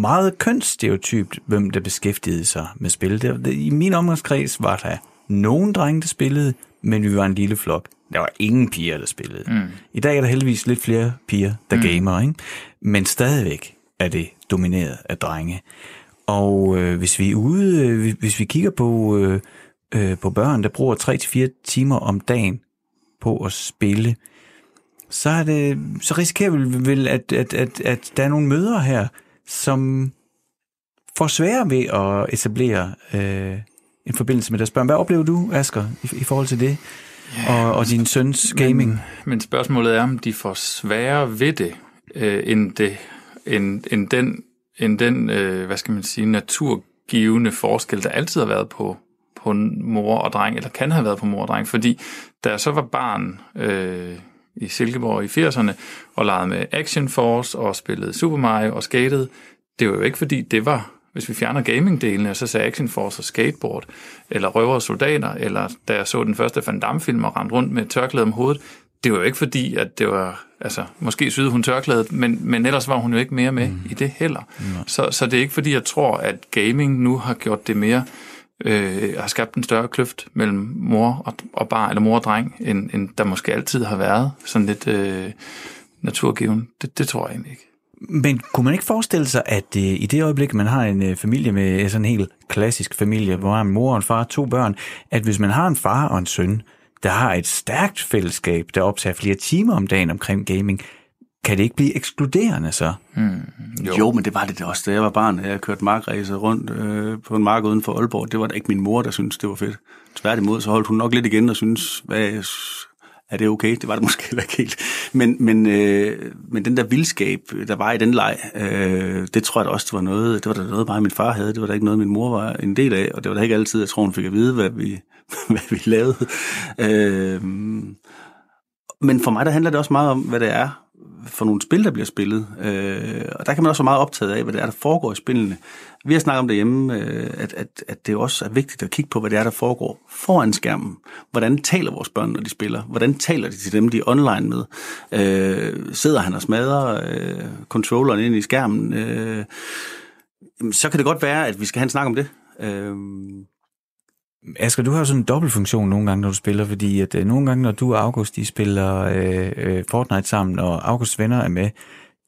meget kønsstereotypt, hvem der beskæftigede sig med spil. Det, det, I min omgangskreds var der nogen drenge, der spillede, men vi var en lille flok. Der var ingen piger, der spillede. Mm. I dag er der heldigvis lidt flere piger, der mm. gamer, ikke? men stadigvæk er det domineret af drenge. Og øh, hvis vi er ude, øh, hvis vi kigger på, øh, øh, på børn, der bruger 3-4 timer om dagen på at spille, så, er det, så risikerer vi vel, at, at, at, at der er nogle møder her, som får svære ved at etablere øh, en forbindelse med deres børn. Hvad oplever du, Asger, i, i forhold til det? Ja, og, og din søns gaming? Men, men spørgsmålet er, om de får sværere ved det, øh, end, det end, end den, end den øh, hvad skal man sige, naturgivende forskel, der altid har været på, på mor og dreng, eller kan have været på mor og dreng. Fordi da jeg så var barn øh, i Silkeborg i 80'erne, og legede med Action Force, og spillede Super Mario og skatede, det var jo ikke fordi, det var hvis vi fjerner gamingdelen, og så sagde Action Force og skateboard, eller røver og soldater, eller da jeg så den første Van Damme-film og rendte rundt med tørklæde om hovedet, det var jo ikke fordi, at det var, altså, måske syede hun tørklædet, men, men ellers var hun jo ikke mere med mm. i det heller. Mm. Så, så det er ikke fordi, jeg tror, at gaming nu har gjort det mere, øh, har skabt en større kløft mellem mor og, og bar, eller mor og dreng, end, end der måske altid har været, sådan lidt øh, naturgiven. Det, det tror jeg egentlig ikke. Men kunne man ikke forestille sig, at øh, i det øjeblik, man har en øh, familie med sådan en helt klassisk familie, hvor man en mor og en far to børn, at hvis man har en far og en søn, der har et stærkt fællesskab, der optager flere timer om dagen omkring gaming, kan det ikke blive ekskluderende så? Mm, jo. jo, men det var det også, da jeg var barn. Jeg kørte markræser rundt øh, på en mark uden for Aalborg. Det var da ikke min mor, der syntes, det var fedt. Tværtimod, så holdt hun nok lidt igen og synes, hvad er det okay? Det var det *laughs* måske heller ikke helt. Men, men, øh, men den der vildskab, der var i den leg, øh, det tror jeg da også, det var noget, det var da noget, bare min far havde. Det var da ikke noget, min mor var en del af, og det var da ikke altid, jeg tror, hun fik at vide, hvad vi, *laughs* hvad vi lavede. Øh, men for mig, der handler det også meget om, hvad det er, for nogle spil, der bliver spillet. Øh, og der kan man også være meget optaget af, hvad det er, der foregår i spillene. Vi har snakket om derhjemme, øh, at, at, at det også er vigtigt at kigge på, hvad det er, der foregår foran skærmen. Hvordan taler vores børn, når de spiller? Hvordan taler de til dem, de er online med? Øh, sidder han og smadrer øh, controlleren ind i skærmen? Øh, så kan det godt være, at vi skal have en snak om det. Øh, Asger, du har jo sådan en dobbeltfunktion nogle gange, når du spiller, fordi at øh, nogle gange, når du og August de spiller øh, øh, Fortnite sammen, og Augusts venner er med,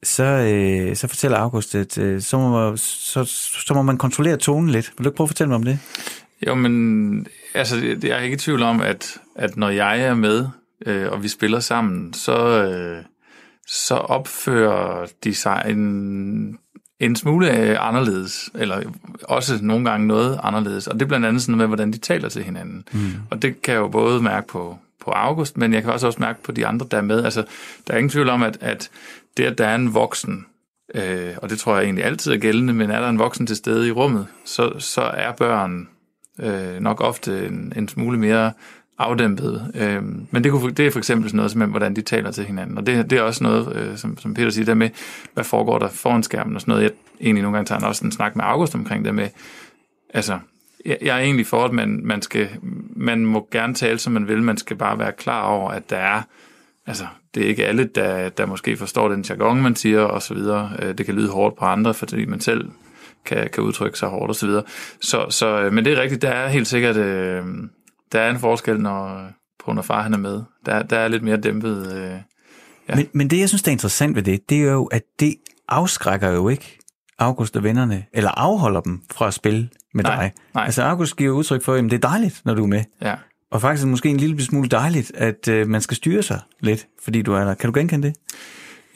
så, øh, så fortæller August, at øh, så, må, så, så må man kontrollere tonen lidt. Vil du ikke prøve at fortælle mig om det? Jo, men altså, jeg er ikke i tvivl om, at, at når jeg er med, øh, og vi spiller sammen, så, øh, så opfører de sig en en smule anderledes, eller også nogle gange noget anderledes. Og det er blandt andet sådan med, hvordan de taler til hinanden. Mm. Og det kan jeg jo både mærke på, på August, men jeg kan også også mærke på de andre, der er med. Altså, der er ingen tvivl om, at, at det, at der er en voksen, øh, og det tror jeg egentlig altid er gældende, men er der en voksen til stede i rummet, så, så er børn øh, nok ofte en, en smule mere afdæmpet. Øh, men det, kunne, det er for eksempel sådan noget som, hvordan de taler til hinanden. Og det, det er også noget, øh, som, som Peter siger, der med, hvad foregår der foran skærmen og sådan noget. Jeg egentlig nogle gange tager også en snak med August omkring det med, altså, jeg, jeg er egentlig for, at man, man, skal, man må gerne tale, som man vil. Man skal bare være klar over, at der er, altså, det er ikke alle, der, der måske forstår den jargon, man siger, og så videre. Øh, det kan lyde hårdt på andre, fordi man selv kan, kan udtrykke sig hårdt og så videre. Så, så, øh, men det er rigtigt, der er helt sikkert, øh, der er en forskel, når, på når far han er med. Der, der er lidt mere dæmpet. Øh, ja. men, men det, jeg synes, der er interessant ved det, det er jo, at det afskrækker jo ikke August og vennerne, eller afholder dem fra at spille med nej, dig. Nej. Altså August giver udtryk for, at det er dejligt, når du er med. Ja. Og faktisk måske en lille smule dejligt, at øh, man skal styre sig lidt, fordi du er der. Kan du genkende det?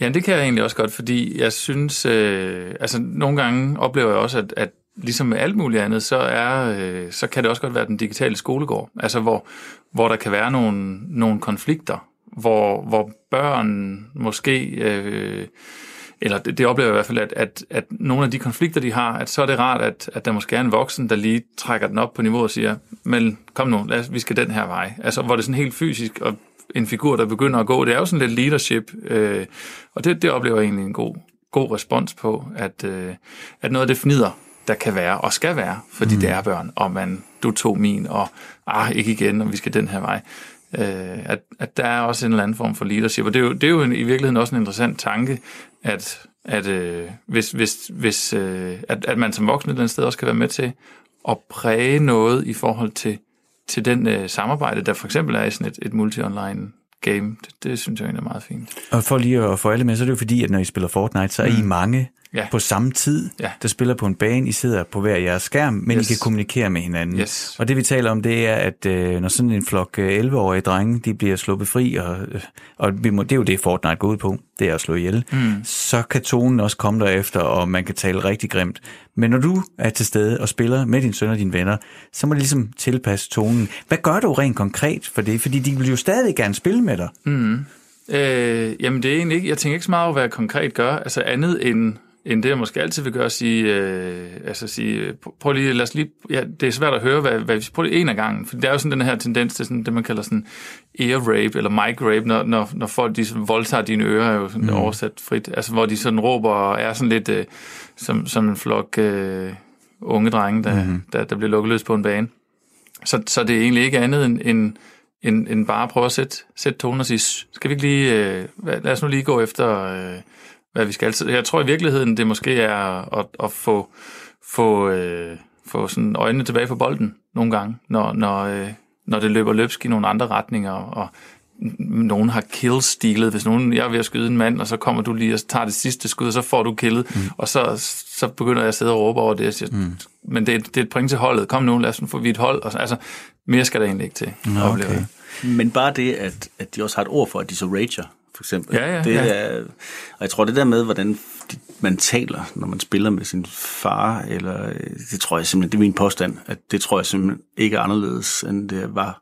Ja, det kan jeg egentlig også godt, fordi jeg synes, øh, altså nogle gange oplever jeg også, at, at ligesom med alt muligt andet, så, er, øh, så kan det også godt være den digitale skolegård, altså hvor, hvor der kan være nogle, nogle konflikter, hvor, hvor børn måske, øh, eller det, det oplever jeg i hvert fald, at, at, at nogle af de konflikter, de har, at så er det rart, at, at der måske er en voksen, der lige trækker den op på niveau og siger, men kom nu, lad os, vi skal den her vej. Altså hvor det er sådan helt fysisk, og en figur, der begynder at gå, det er jo sådan lidt leadership, øh, og det, det oplever jeg egentlig en god, god respons på, at, øh, at noget af det fnider, der kan være og skal være, fordi mm. det er børn, og man, du tog min, og ah, ikke igen, og vi skal den her vej. Øh, at, at der er også en eller anden form for leadership, og det er jo, det er jo en, i virkeligheden også en interessant tanke, at, at øh, hvis, hvis, hvis, øh, at, at man som voksen et eller andet sted også kan være med til at præge noget i forhold til, til den øh, samarbejde, der for eksempel er i sådan et, et multi-online game. Det, det synes jeg egentlig er meget fint. Og for lige at få alle med, så er det jo fordi, at når I spiller Fortnite, så er mm. I mange ja. på samme tid, ja. der spiller på en bane. I sidder på hver jeres skærm, men yes. I kan kommunikere med hinanden. Yes. Og det vi taler om, det er, at øh, når sådan en flok øh, 11-årige drenge, de bliver sluppet fri, og, øh, og vi må, det er jo det, Fortnite går ud på, det er at slå ihjel, mm. så kan tonen også komme derefter, og man kan tale rigtig grimt. Men når du er til stede og spiller med din søn og dine venner, så må det ligesom tilpasse tonen. Hvad gør du rent konkret for det? Fordi de vil jo stadig gerne spille med dig. Mm. Øh, jamen det er egentlig ikke, jeg tænker ikke så meget over, hvad jeg konkret gør, altså andet end, end det, jeg måske altid vil gøre, at sige, øh, altså sige, prøv lige, lad os lige, ja, det er svært at høre, hvad, hvad vi prøv lige en af gangen, for det er jo sådan den her tendens til sådan, det, man kalder sådan ear rape, eller mic rape, når, når, når folk de sådan voldtager dine ører, er jo sådan mm. oversat frit, altså hvor de sådan råber og er sådan lidt øh, som, som en flok øh, unge drenge, der, mm. der, der bliver lukket løs på en bane. Så, så det er egentlig ikke andet end, end end, end bare at prøve at sætte, sætte tonen og sige, skal vi ikke lige, øh, lad os nu lige gå efter, øh, hvad vi skal. Jeg tror i virkeligheden, det måske er at, at få, få, øh, få sådan øjnene tilbage på bolden nogle gange, når, når, øh, når det løber løbsk i nogle andre retninger, og nogen har kill-stilet. Hvis nogen, jeg er ved at skyde en mand, og så kommer du lige og tager det sidste skud, og så får du killet, mm. og så, så begynder jeg at sidde og råbe over det, og siger, mm. men det er, det er et point til holdet. Kom nu, lad os få vi et hold. Og så, altså, mere skal der egentlig ikke til. Okay. Men bare det, at, at de også har et ord for, at de så rager, for eksempel. Ja, ja, det ja. Er, og jeg tror, det der med, hvordan man taler, når man spiller med sin far, eller det tror jeg simpelthen, det er min påstand, at det tror jeg simpelthen ikke er anderledes, end det var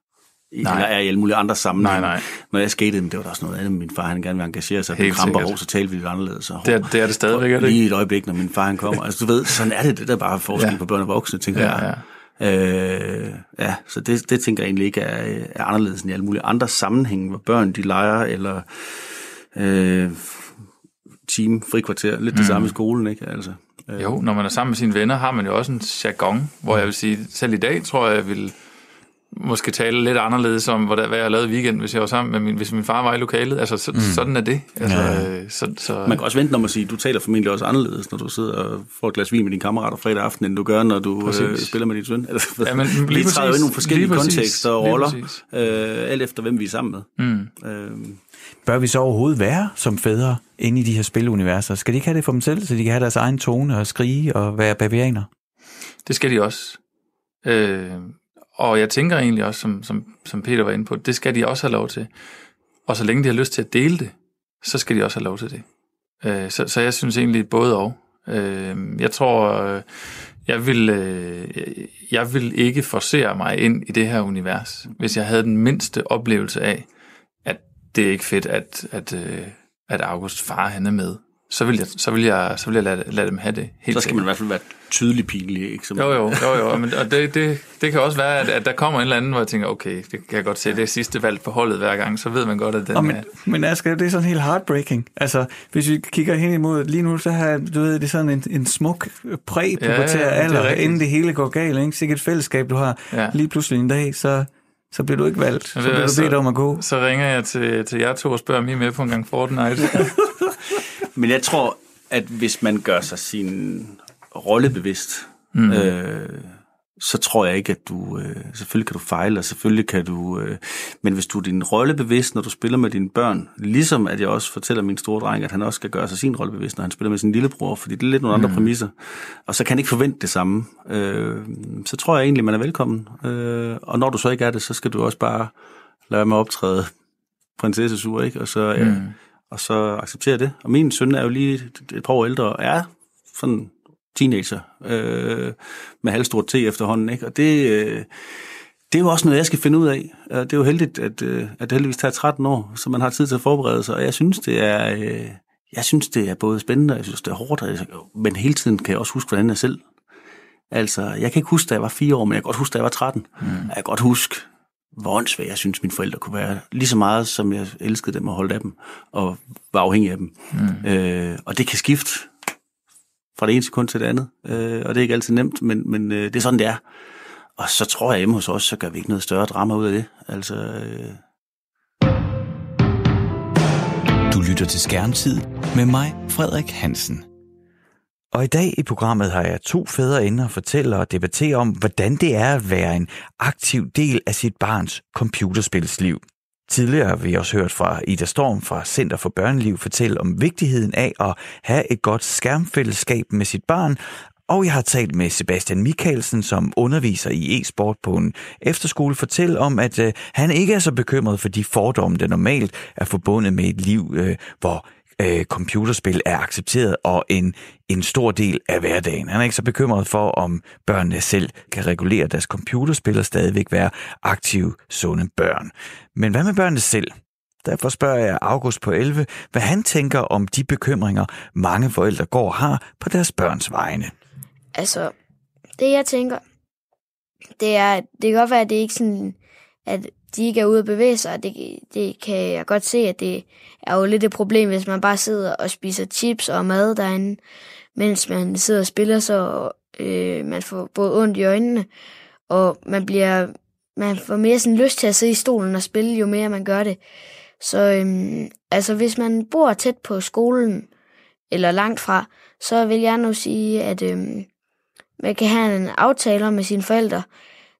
Nej. eller er i alle mulige andre sammenhænge. Nej, nej. Når jeg skatede, det var der også noget andet. Min far han gerne vil engagere sig. Helt kramper over, så talte vi lidt anderledes. Og, det, er, det er det stadigvæk, er det Lige et øjeblik, når min far han kommer. altså du ved, sådan er det, det der bare forskel ja. på børn og voksne, tænker ja, jeg. Ja. Øh, ja, så det, det tænker jeg egentlig ikke er, er anderledes end i alle mulige andre sammenhænge, hvor børn de leger, eller øh, team, frikvarter, lidt mm. det samme i skolen, ikke? Altså, øh. Jo, når man er sammen med sine venner, har man jo også en jargon, hvor jeg vil sige, selv i dag tror jeg, jeg vil måske tale lidt anderledes om, hvad jeg har lavet i weekend, hvis jeg var sammen med min, hvis min far var i lokalet. Altså, så, mm. sådan er det. Altså, ja. så, så, Man kan også vente om at sige, du taler formentlig også anderledes, når du sidder og får et glas vin med dine kammerater fredag aften, end du gør, når du øh, spiller med din søn. Altså, ja, men, *laughs* lige vi træder jo ind nogle forskellige kontekster og roller, øh, alt efter hvem vi er sammen med. Mm. Øh. Bør vi så overhovedet være som fædre inde i de her spiluniverser? Skal de ikke have det for dem selv, så de kan have deres egen tone og skrige og være bavianer? Det skal de også. Øh, og jeg tænker egentlig også, som, som, som Peter var inde på, det skal de også have lov til. Og så længe de har lyst til at dele det, så skal de også have lov til det. Øh, så, så jeg synes egentlig både og. Øh, jeg tror, øh, jeg vil, øh, jeg vil ikke forsere mig ind i det her univers, hvis jeg havde den mindste oplevelse af, at det er ikke fedt, at, at, øh, at August far han er med så vil jeg, så vil jeg, så vil jeg lade, lade dem have det. Helt så skal man i hvert fald være tydelig pinlig, ikke? Som jo, jo, jo, jo. Men, og det, det, det kan også være, at, at der kommer en eller anden, hvor jeg tænker, okay, det kan jeg godt se, det er sidste valg på holdet hver gang, så ved man godt, at den og men, er... Men Asger, det er sådan helt heartbreaking. Altså, hvis vi kigger hen imod, lige nu, så har du ved, det er sådan en, en smuk præ på ja, ja, alder, det inden det hele går galt, ikke? Sikkert et fællesskab, du har. Ja. Lige pludselig en dag, så så bliver du ikke valgt. Så bliver du bedt om at gå. Så ringer jeg til, til jer to og spørger, om I er med på en gang Fortnite. *laughs* Men jeg tror, at hvis man gør sig sin rolle bevidst, mm. øh, så tror jeg ikke, at du... Øh, selvfølgelig kan du fejle, og selvfølgelig kan du... Øh, men hvis du er din rolle bevidst, når du spiller med dine børn, ligesom at jeg også fortæller min store dreng, at han også skal gøre sig sin rolle bevidst, når han spiller med sin lillebror, fordi det er lidt nogle andre mm. præmisser, og så kan han ikke forvente det samme, øh, så tror jeg egentlig, man er velkommen. Øh, og når du så ikke er det, så skal du også bare lade være med at optræde prinsessesur, ikke? Og så... Mm og så acceptere det. Og min søn er jo lige et par år ældre, og er sådan teenager, øh, med halvstort T efterhånden, ikke? Og det, øh, det er jo også noget, jeg skal finde ud af. Det er jo heldigt, at, øh, at det heldigvis tager 13 år, så man har tid til at forberede sig, og jeg synes, det er, øh, jeg synes, det er både spændende, og jeg synes, det er hårdt, men hele tiden kan jeg også huske, hvordan jeg selv Altså, jeg kan ikke huske, da jeg var fire år, men jeg kan godt huske, da jeg var 13. Mm. Jeg kan godt huske, hvor åndssvagt jeg synes, mine forældre kunne være. Lige så meget, som jeg elskede dem og holdt af dem, og var afhængig af dem. Mm. Øh, og det kan skifte fra det ene sekund til det andet, øh, og det er ikke altid nemt, men, men øh, det er sådan, det er. Og så tror jeg hjemme hos os, så gør vi ikke noget større drama ud af det. Altså, øh... Du lytter til Skærmtid med mig, Frederik Hansen. Og i dag i programmet har jeg to fædre inde og fortælle og debattere om, hvordan det er at være en aktiv del af sit barns computerspilsliv. Tidligere har vi også hørt fra Ida Storm fra Center for Børneliv fortælle om vigtigheden af at have et godt skærmfællesskab med sit barn, og jeg har talt med Sebastian Mikkelsen, som underviser i e-sport på en efterskole, fortælle om, at øh, han ikke er så bekymret for de fordomme, der normalt er forbundet med et liv, øh, hvor øh, computerspil er accepteret og en, en stor del af hverdagen. Han er ikke så bekymret for, om børnene selv kan regulere deres computerspil og stadigvæk være aktive, sunde børn. Men hvad med børnene selv? Derfor spørger jeg August på 11, hvad han tænker om de bekymringer, mange forældre går og har på deres børns vegne. Altså, det jeg tænker, det er, det kan godt være, at det ikke sådan, at de ikke er ude at bevæge sig. Det, det kan jeg godt se, at det er jo lidt et problem, hvis man bare sidder og spiser chips og mad derinde, mens man sidder og spiller, så øh, man får både ondt i øjnene, og man bliver man får mere sådan lyst til at sidde i stolen og spille, jo mere man gør det. Så øhm, altså, hvis man bor tæt på skolen, eller langt fra, så vil jeg nu sige, at øhm, man kan have en aftale med sine forældre,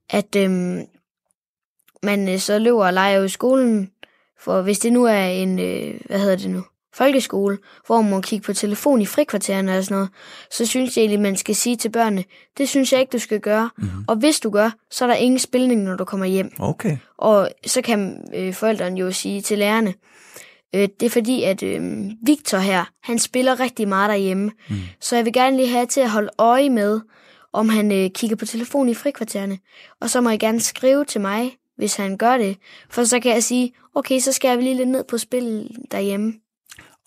at øhm, man øh, så løber og leger i skolen, for hvis det nu er en, øh, hvad hedder det nu, folkeskole, hvor man må kigge på telefon i frikvartererne og sådan noget, så synes jeg egentlig, man skal sige til børnene, det synes jeg ikke, du skal gøre. Mm-hmm. Og hvis du gør, så er der ingen spilning, når du kommer hjem. Okay. Og så kan øh, forældrene jo sige til lærerne, øh, det er fordi, at øh, Victor her, han spiller rigtig meget derhjemme. Mm. Så jeg vil gerne lige have til at holde øje med, om han øh, kigger på telefon i frikvartererne. Og så må I gerne skrive til mig, hvis han gør det. For så kan jeg sige, okay, så skal jeg lige lidt ned på spil derhjemme.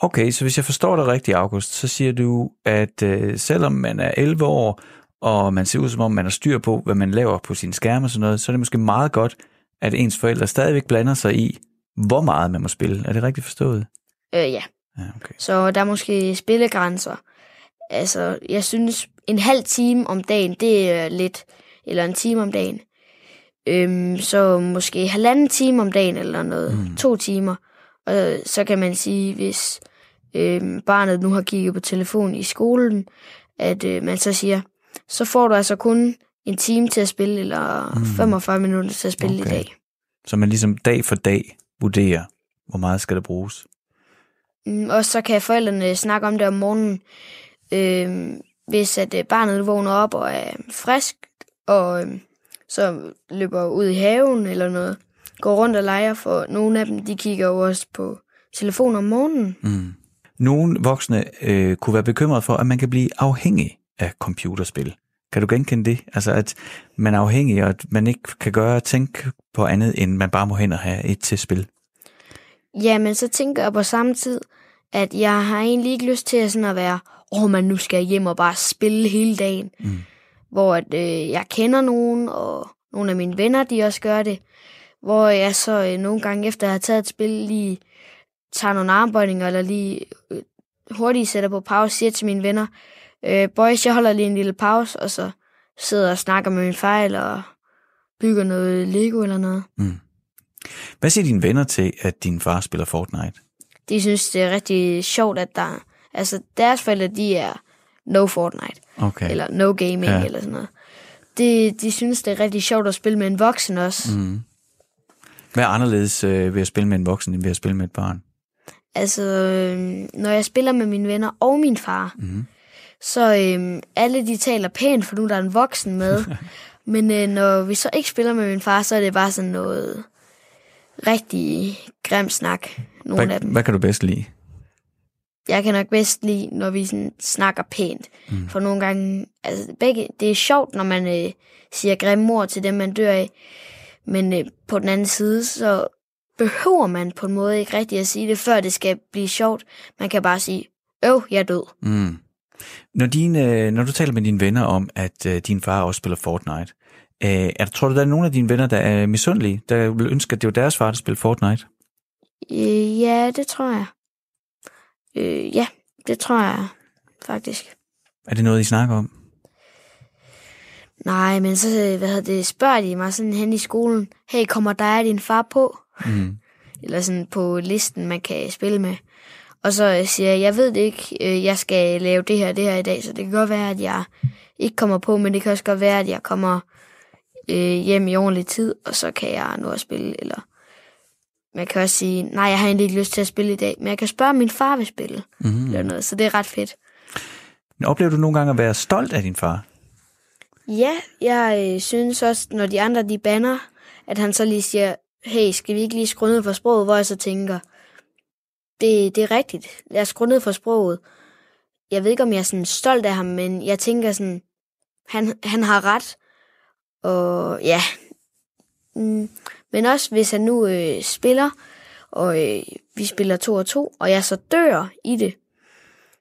Okay, så hvis jeg forstår dig rigtigt, August, så siger du, at øh, selvom man er 11 år, og man ser ud som om, man har styr på, hvad man laver på sin skærm og sådan noget, så er det måske meget godt, at ens forældre stadigvæk blander sig i, hvor meget man må spille. Er det rigtigt forstået? Øh, ja. ja okay. Så der er måske spillegrænser. Altså, jeg synes, en halv time om dagen, det er lidt, eller en time om dagen. Øhm, så måske halvanden time om dagen eller noget, mm. to timer. Og så kan man sige, hvis øh, barnet nu har kigget på telefon i skolen, at øh, man så siger, så får du altså kun en time til at spille, eller mm. 45 minutter til at spille okay. i dag. Så man ligesom dag for dag vurderer, hvor meget skal der bruges? Mm, og så kan forældrene snakke om det om morgenen. Øh, hvis at øh, barnet vågner op og er frisk, og øh, så løber ud i haven eller noget, går rundt og leger, for nogle af dem, de kigger jo også på telefon om morgenen. Mm. Nogle voksne øh, kunne være bekymret for, at man kan blive afhængig af computerspil. Kan du genkende det? Altså, at man er afhængig, og at man ikke kan gøre tænke på andet, end man bare må hen og have et til spil. Ja, men så tænker jeg på samme tid, at jeg har egentlig ikke lyst til at, sådan at være, åh, oh, man nu skal hjem og bare spille hele dagen. Mm. Hvor at, øh, jeg kender nogen, og nogle af mine venner, de også gør det. Hvor jeg så øh, nogle gange efter at have taget et spil, lige tager nogle armbøjninger, eller lige øh, hurtigt sætter på pause, siger til mine venner, øh, boys, jeg holder lige en lille pause, og så sidder og snakker med min far, eller bygger noget Lego eller noget. Mm. Hvad siger dine venner til, at din far spiller Fortnite? De synes, det er rigtig sjovt, at der... Altså, deres forældre, de er no Fortnite. Okay. Eller no gaming, ja. eller sådan noget. De, de synes, det er rigtig sjovt at spille med en voksen også. Mm. Hvad er anderledes øh, ved at spille med en voksen, end ved at spille med et barn? Altså, øh, når jeg spiller med mine venner og min far, mm. så øh, alle de taler pænt, for nu der er en voksen med. *laughs* Men øh, når vi så ikke spiller med min far, så er det bare sådan noget rigtig grim snak. Nogle hvad, af dem. hvad kan du bedst lide? Jeg kan nok bedst lide, når vi sådan snakker pænt. Mm. For nogle gange, altså begge, det er sjovt, når man øh, siger grimme ord til dem, man dør af. Men øh, på den anden side, så behøver man på en måde ikke rigtig at sige det, før det skal blive sjovt. Man kan bare sige, øv, jeg er død. Mm. Når, dine, når du taler med dine venner om, at øh, din far også spiller Fortnite, øh, er, tror du, der er nogle af dine venner, der er misundelige, der vil ønske, at det var deres far, der spiller Fortnite? Øh, ja, det tror jeg. Øh, ja, det tror jeg faktisk. Er det noget, I snakker om? Nej, men så hvad hedder det, spørger de mig sådan hen i skolen, hey, kommer der din far på? Mm. *laughs* Eller sådan på listen, man kan spille med. Og så siger jeg, jeg ved det ikke, øh, jeg skal lave det her det her i dag, så det kan godt være, at jeg ikke kommer på, men det kan også godt være, at jeg kommer øh, hjem i ordentlig tid, og så kan jeg nå at spille. Eller... man kan også sige, nej, jeg har egentlig ikke lyst til at spille i dag, men jeg kan spørge, om min far vil spille. Mm. Eller noget, så det er ret fedt. Men oplever du nogle gange at være stolt af din far? Ja, jeg øh, synes også, når de andre de banner, at han så lige siger, hey, skal vi ikke lige skrue ned for sproget, hvor jeg så tænker, det, det er rigtigt, lad os skrue ned for sproget. Jeg ved ikke, om jeg er sådan stolt af ham, men jeg tænker sådan, han, han har ret, og ja, mm, men også hvis han nu øh, spiller, og øh, vi spiller to og to, og jeg så dør i det,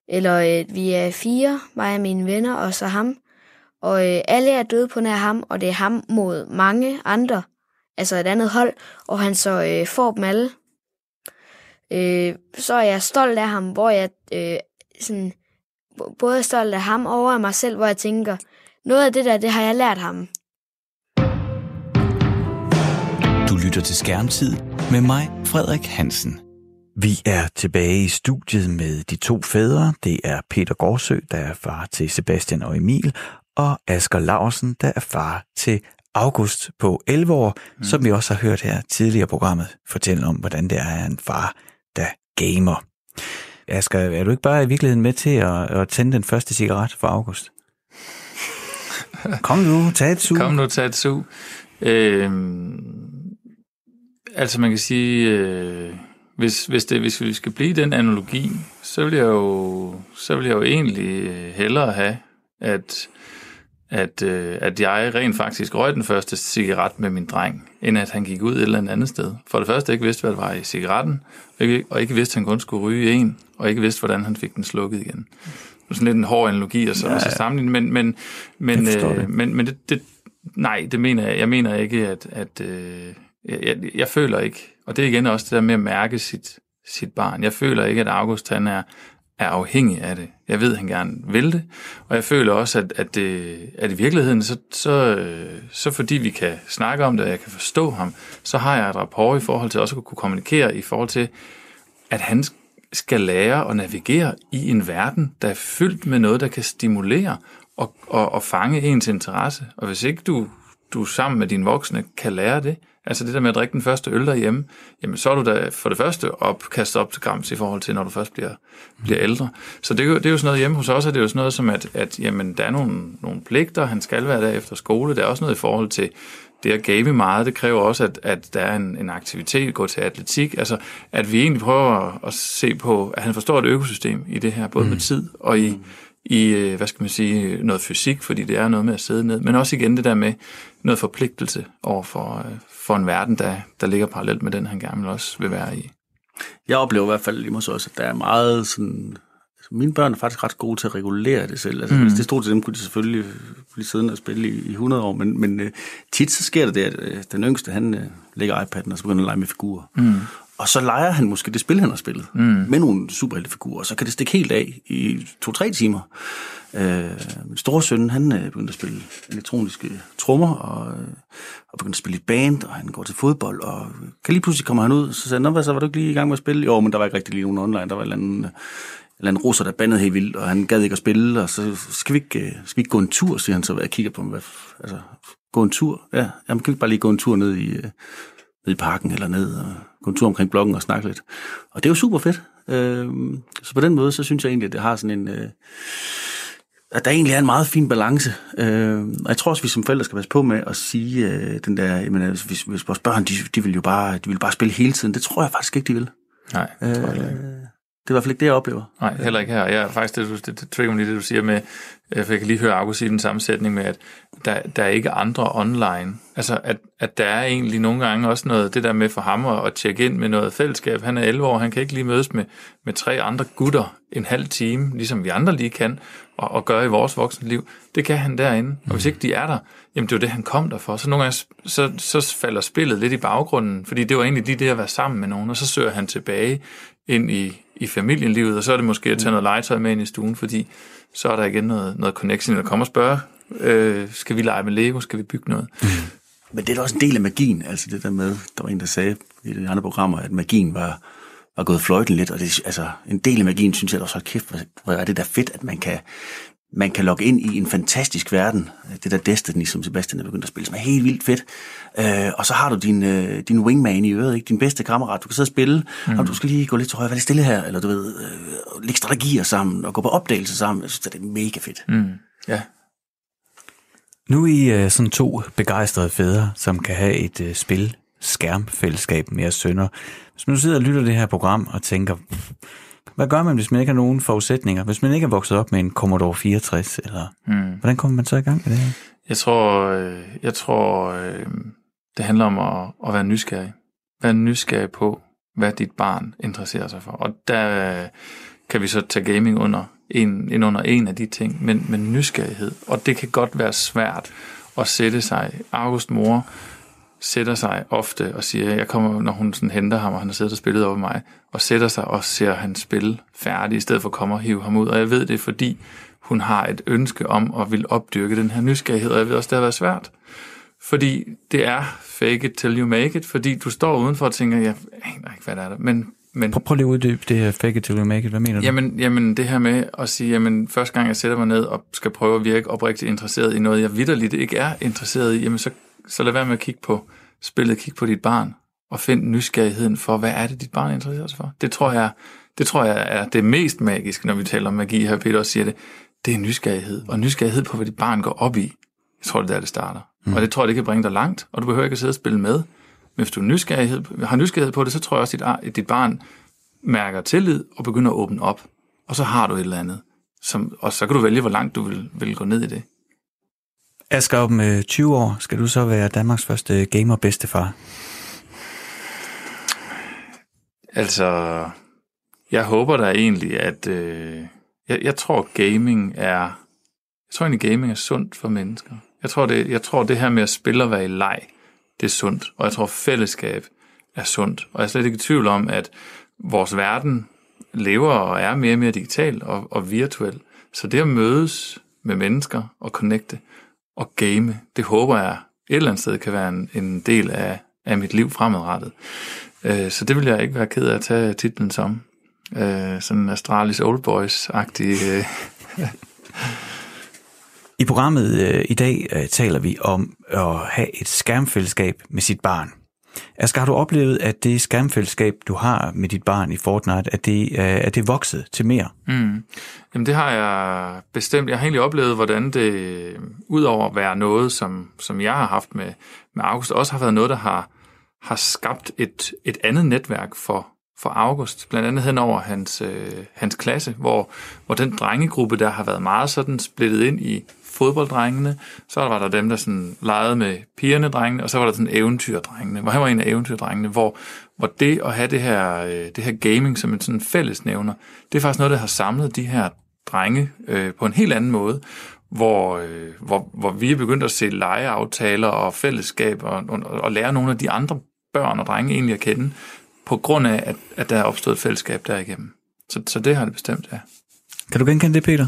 eller øh, vi er fire, mig og mine venner, og så ham, og øh, alle er døde på nær ham, og det er ham mod mange andre, altså et andet hold, og han så øh, får dem alle. Øh, så er jeg stolt af ham, hvor jeg øh, sådan, både er stolt af ham og af mig selv, hvor jeg tænker, noget af det der, det har jeg lært ham. Du lytter til Skærmtid med mig, Frederik Hansen. Vi er tilbage i studiet med de to fædre. Det er Peter Gårdsø, der er far til Sebastian og Emil, og Asger Larsen, der er far til August på 11 år, mm. som vi også har hørt her tidligere i programmet, fortælle om, hvordan det er en far, der gamer. Asger, er du ikke bare i virkeligheden med til at, at tænde den første cigaret for August? *laughs* Kom nu, tag et sug. Kom nu, tag et sug. Øhm, altså man kan sige, øh, hvis, hvis, det, hvis vi skal blive den analogi, så vil jeg jo, så vil jeg jo egentlig hellere have, at at, øh, at jeg rent faktisk røg den første cigaret med min dreng, end at han gik ud et eller andet sted. For det første ikke vidste, hvad det var i cigaretten, og ikke, og ikke vidste, at han kun skulle ryge en, og ikke vidste, hvordan han fik den slukket igen. Det er sådan lidt en hård analogi at så, ja, sammenligne, men, men, men, øh, men, men det, det, nej, det mener jeg. Jeg mener ikke, at, at øh, jeg, jeg, jeg føler ikke, og det er igen også det der med at mærke sit, sit barn. Jeg føler ikke, at August han er er afhængig af det. Jeg ved, at han gerne vil det, og jeg føler også, at, at, det, at i virkeligheden, så, så, øh, så fordi vi kan snakke om det, og jeg kan forstå ham, så har jeg et rapport i forhold til også at kunne kommunikere i forhold til, at han skal lære at navigere i en verden, der er fyldt med noget, der kan stimulere og, og, og fange ens interesse. Og hvis ikke du, du sammen med dine voksne kan lære det, Altså det der med at drikke den første øl derhjemme, jamen så er du da for det første op, kastet op til grams i forhold til, når du først bliver, bliver ældre. Så det er, jo, det er jo sådan noget hjemme hos os, er det jo sådan noget som, at, at jamen, der er nogle, nogle pligter, han skal være der efter skole. Der er også noget i forhold til det at game meget, det kræver også, at, at der er en, en aktivitet, gå til atletik, altså at vi egentlig prøver at se på, at han forstår et økosystem i det her, både mm. med tid og i, i, øh, hvad skal man sige, noget fysik, fordi det er noget med at sidde ned, men også igen det der med noget forpligtelse over for, øh, for en verden, der, der ligger parallelt med den, han gerne vil også vil være i. Jeg oplever i hvert fald lige også, at der er meget sådan... Altså mine børn er faktisk ret gode til at regulere det selv. Altså, mm. Hvis det stod til dem, kunne de selvfølgelig blive siddende og spille i, i 100 år, men, men uh, tit så sker det det, at uh, den yngste, han uh, lægger iPad'en og så begynder at lege med figurer. Mm. Og så leger han måske det spil, han har spillet, mm. med nogle superheltefigurer, og så kan det stikke helt af i to-tre timer. Øh, min store søn, han øh, begyndte at spille elektroniske trommer, og, øh, og begyndte at spille i band, og han går til fodbold, og kan lige pludselig kommer han ud, så sagde han, hvad så, var du ikke lige i gang med at spille? Jo, men der var ikke rigtig lige nogen online, der var en eller anden, en eller anden russer, der bandede helt vildt, og han gad ikke at spille, og så skal vi ikke, øh, skal vi ikke gå en tur, siger han så, hvad jeg kigger på ham, hvad, altså, gå en tur, ja, jamen kan vi ikke bare lige gå en tur ned i, øh, ned i parken eller ned og gå en tur omkring blokken og snakke lidt. Og det er jo super fedt. Øh, så på den måde, så synes jeg egentlig, at det har sådan en... Øh, at der egentlig er en meget fin balance. Øh, og jeg tror også, vi som forældre skal passe på med at sige øh, den der, jamen, altså, hvis, hvis vores børn, de, de, vil jo bare, de vil bare spille hele tiden. Det tror jeg faktisk ikke, de vil. Nej, det tror jeg ikke. Det er i hvert fald ikke det, jeg oplever. Nej, heller ikke her. Jeg er faktisk, det, det, det trigger mig lige, det du siger med, øh, for jeg kan lige høre August sige den samme sætning med, at der, der er ikke andre online. Altså, at, at der er egentlig nogle gange også noget, det der med for ham at, at tjekke ind med noget fællesskab. Han er 11 år, han kan ikke lige mødes med, med tre andre gutter en halv time, ligesom vi andre lige kan, og, og gøre i vores voksenliv. Det kan han derinde. Og hvis ikke de er der, jamen det er jo det, han kom der for. Så nogle gange, så, så falder spillet lidt i baggrunden, fordi det var egentlig lige det at være sammen med nogen, og så søger han tilbage ind i, i familienlivet, og så er det måske at tage noget legetøj med ind i stuen, fordi så er der igen noget, noget connection, der kommer og spørge, øh, skal vi lege med Lego, skal vi bygge noget? Mm. Men det er da også en del af magien, altså det der med, der var en, der sagde i de andre programmer, at magien var, var gået fløjten lidt, og det, altså, en del af magien synes jeg også, kæft, hvor er det da fedt, at man kan, man kan logge ind i en fantastisk verden. Det der Destiny, som Sebastian er begyndt at spille, som er helt vildt fedt. Øh, og så har du din, øh, din wingman i øret, ikke? din bedste kammerat. Du kan sidde og spille, mm. og du skal lige gå lidt til højre, hvad er det stille her? Eller du ved, øh, lægge strategier sammen og gå på opdagelse sammen. Jeg synes, det er mega fedt. Mm. Ja. Nu er I øh, sådan to begejstrede fædre, som kan have et øh, spil skærmfællesskab med jeres sønner. Hvis man nu sidder og lytter det her program og tænker, hvad gør man, hvis man ikke har nogen forudsætninger? Hvis man ikke er vokset op med en Commodore 64, eller mm. hvordan kommer man så i gang med det her? Jeg tror, øh, jeg tror øh, det handler om at, at være nysgerrig. Være nysgerrig på, hvad dit barn interesserer sig for. Og der øh, kan vi så tage gaming under en, en under en af de ting, men, men nysgerrighed. Og det kan godt være svært at sætte sig. August mor sætter sig ofte og siger, jeg kommer, når hun sådan henter ham, og han har siddet og spillet over mig, og sætter sig og ser han spille færdig, i stedet for at komme og hive ham ud. Og jeg ved det, fordi hun har et ønske om at vil opdyrke den her nysgerrighed, og jeg ved også, det har været svært. Fordi det er fake it till you make it, fordi du står udenfor og tænker, jeg aner ikke, hvad der er der, men men, prøv, prøv lige at uddybe det her fake it till you make it. Hvad mener du? Jamen, jamen det her med at sige, jamen første gang jeg sætter mig ned og skal prøve at virke oprigtigt interesseret i noget, jeg vidderligt ikke er interesseret i, jamen så så lad være med at kigge på spillet, kig på dit barn, og find nysgerrigheden for, hvad er det, dit barn interesserer sig for. Det tror jeg, det tror jeg er det mest magiske, når vi taler om magi, her Peter også siger det, det er nysgerrighed, og nysgerrighed på, hvad dit barn går op i. Jeg tror, det er der, det starter. Mm. Og det tror jeg, det kan bringe dig langt, og du behøver ikke at sidde og spille med. Men hvis du nysgerrighed, har nysgerrighed på det, så tror jeg også, at dit, dit barn mærker tillid og begynder at åbne op. Og så har du et eller andet. Som, og så kan du vælge, hvor langt du vil, vil gå ned i det. Asger, om øh, 20 år skal du så være Danmarks første gamer-bedstefar? Altså, jeg håber da egentlig, at... Øh, jeg, jeg tror, gaming er... Jeg tror egentlig, gaming er sundt for mennesker. Jeg tror, det, jeg tror, det her med at spille og være i leg, det er sundt. Og jeg tror, fællesskab er sundt. Og jeg er slet ikke i tvivl om, at vores verden lever og er mere og mere digital og, og virtuel. Så det at mødes med mennesker og connecte, og game, det håber jeg et eller andet sted kan være en, en del af, af mit liv fremadrettet. Øh, så det vil jeg ikke være ked af at tage titlen som. Øh, sådan Astralis Old Boys-agtig. Øh. I programmet øh, i dag øh, taler vi om at have et skærmfællesskab med sit barn. Asger, har du oplevet, at det skærmfællesskab, du har med dit barn i Fortnite, at det, øh, er det vokset til mere? Mm. Jamen det har jeg bestemt. Jeg har egentlig oplevet, hvordan det, udover at være noget, som, som jeg har haft med, med August, også har været noget, der har, har skabt et, et andet netværk for, for August, blandt andet hen over hans, øh, hans klasse, hvor, hvor den drengegruppe, der har været meget sådan splittet ind i fodbolddrengene, så var der dem, der sådan legede med pigerne drengene, og så var der sådan eventyrdrengene, hvor han var en af eventyrdrengene, hvor, hvor det at have det her, øh, det her gaming som en sådan fællesnævner, det er faktisk noget, der har samlet de her drenge øh, på en helt anden måde, hvor, øh, hvor, hvor vi er begyndt at se legeaftaler og fællesskab og, og, og lære nogle af de andre børn og drenge egentlig at kende, på grund af, at, at der er opstået et fællesskab derigennem. Så, så det har det bestemt, ja. Kan du genkende det, Peter?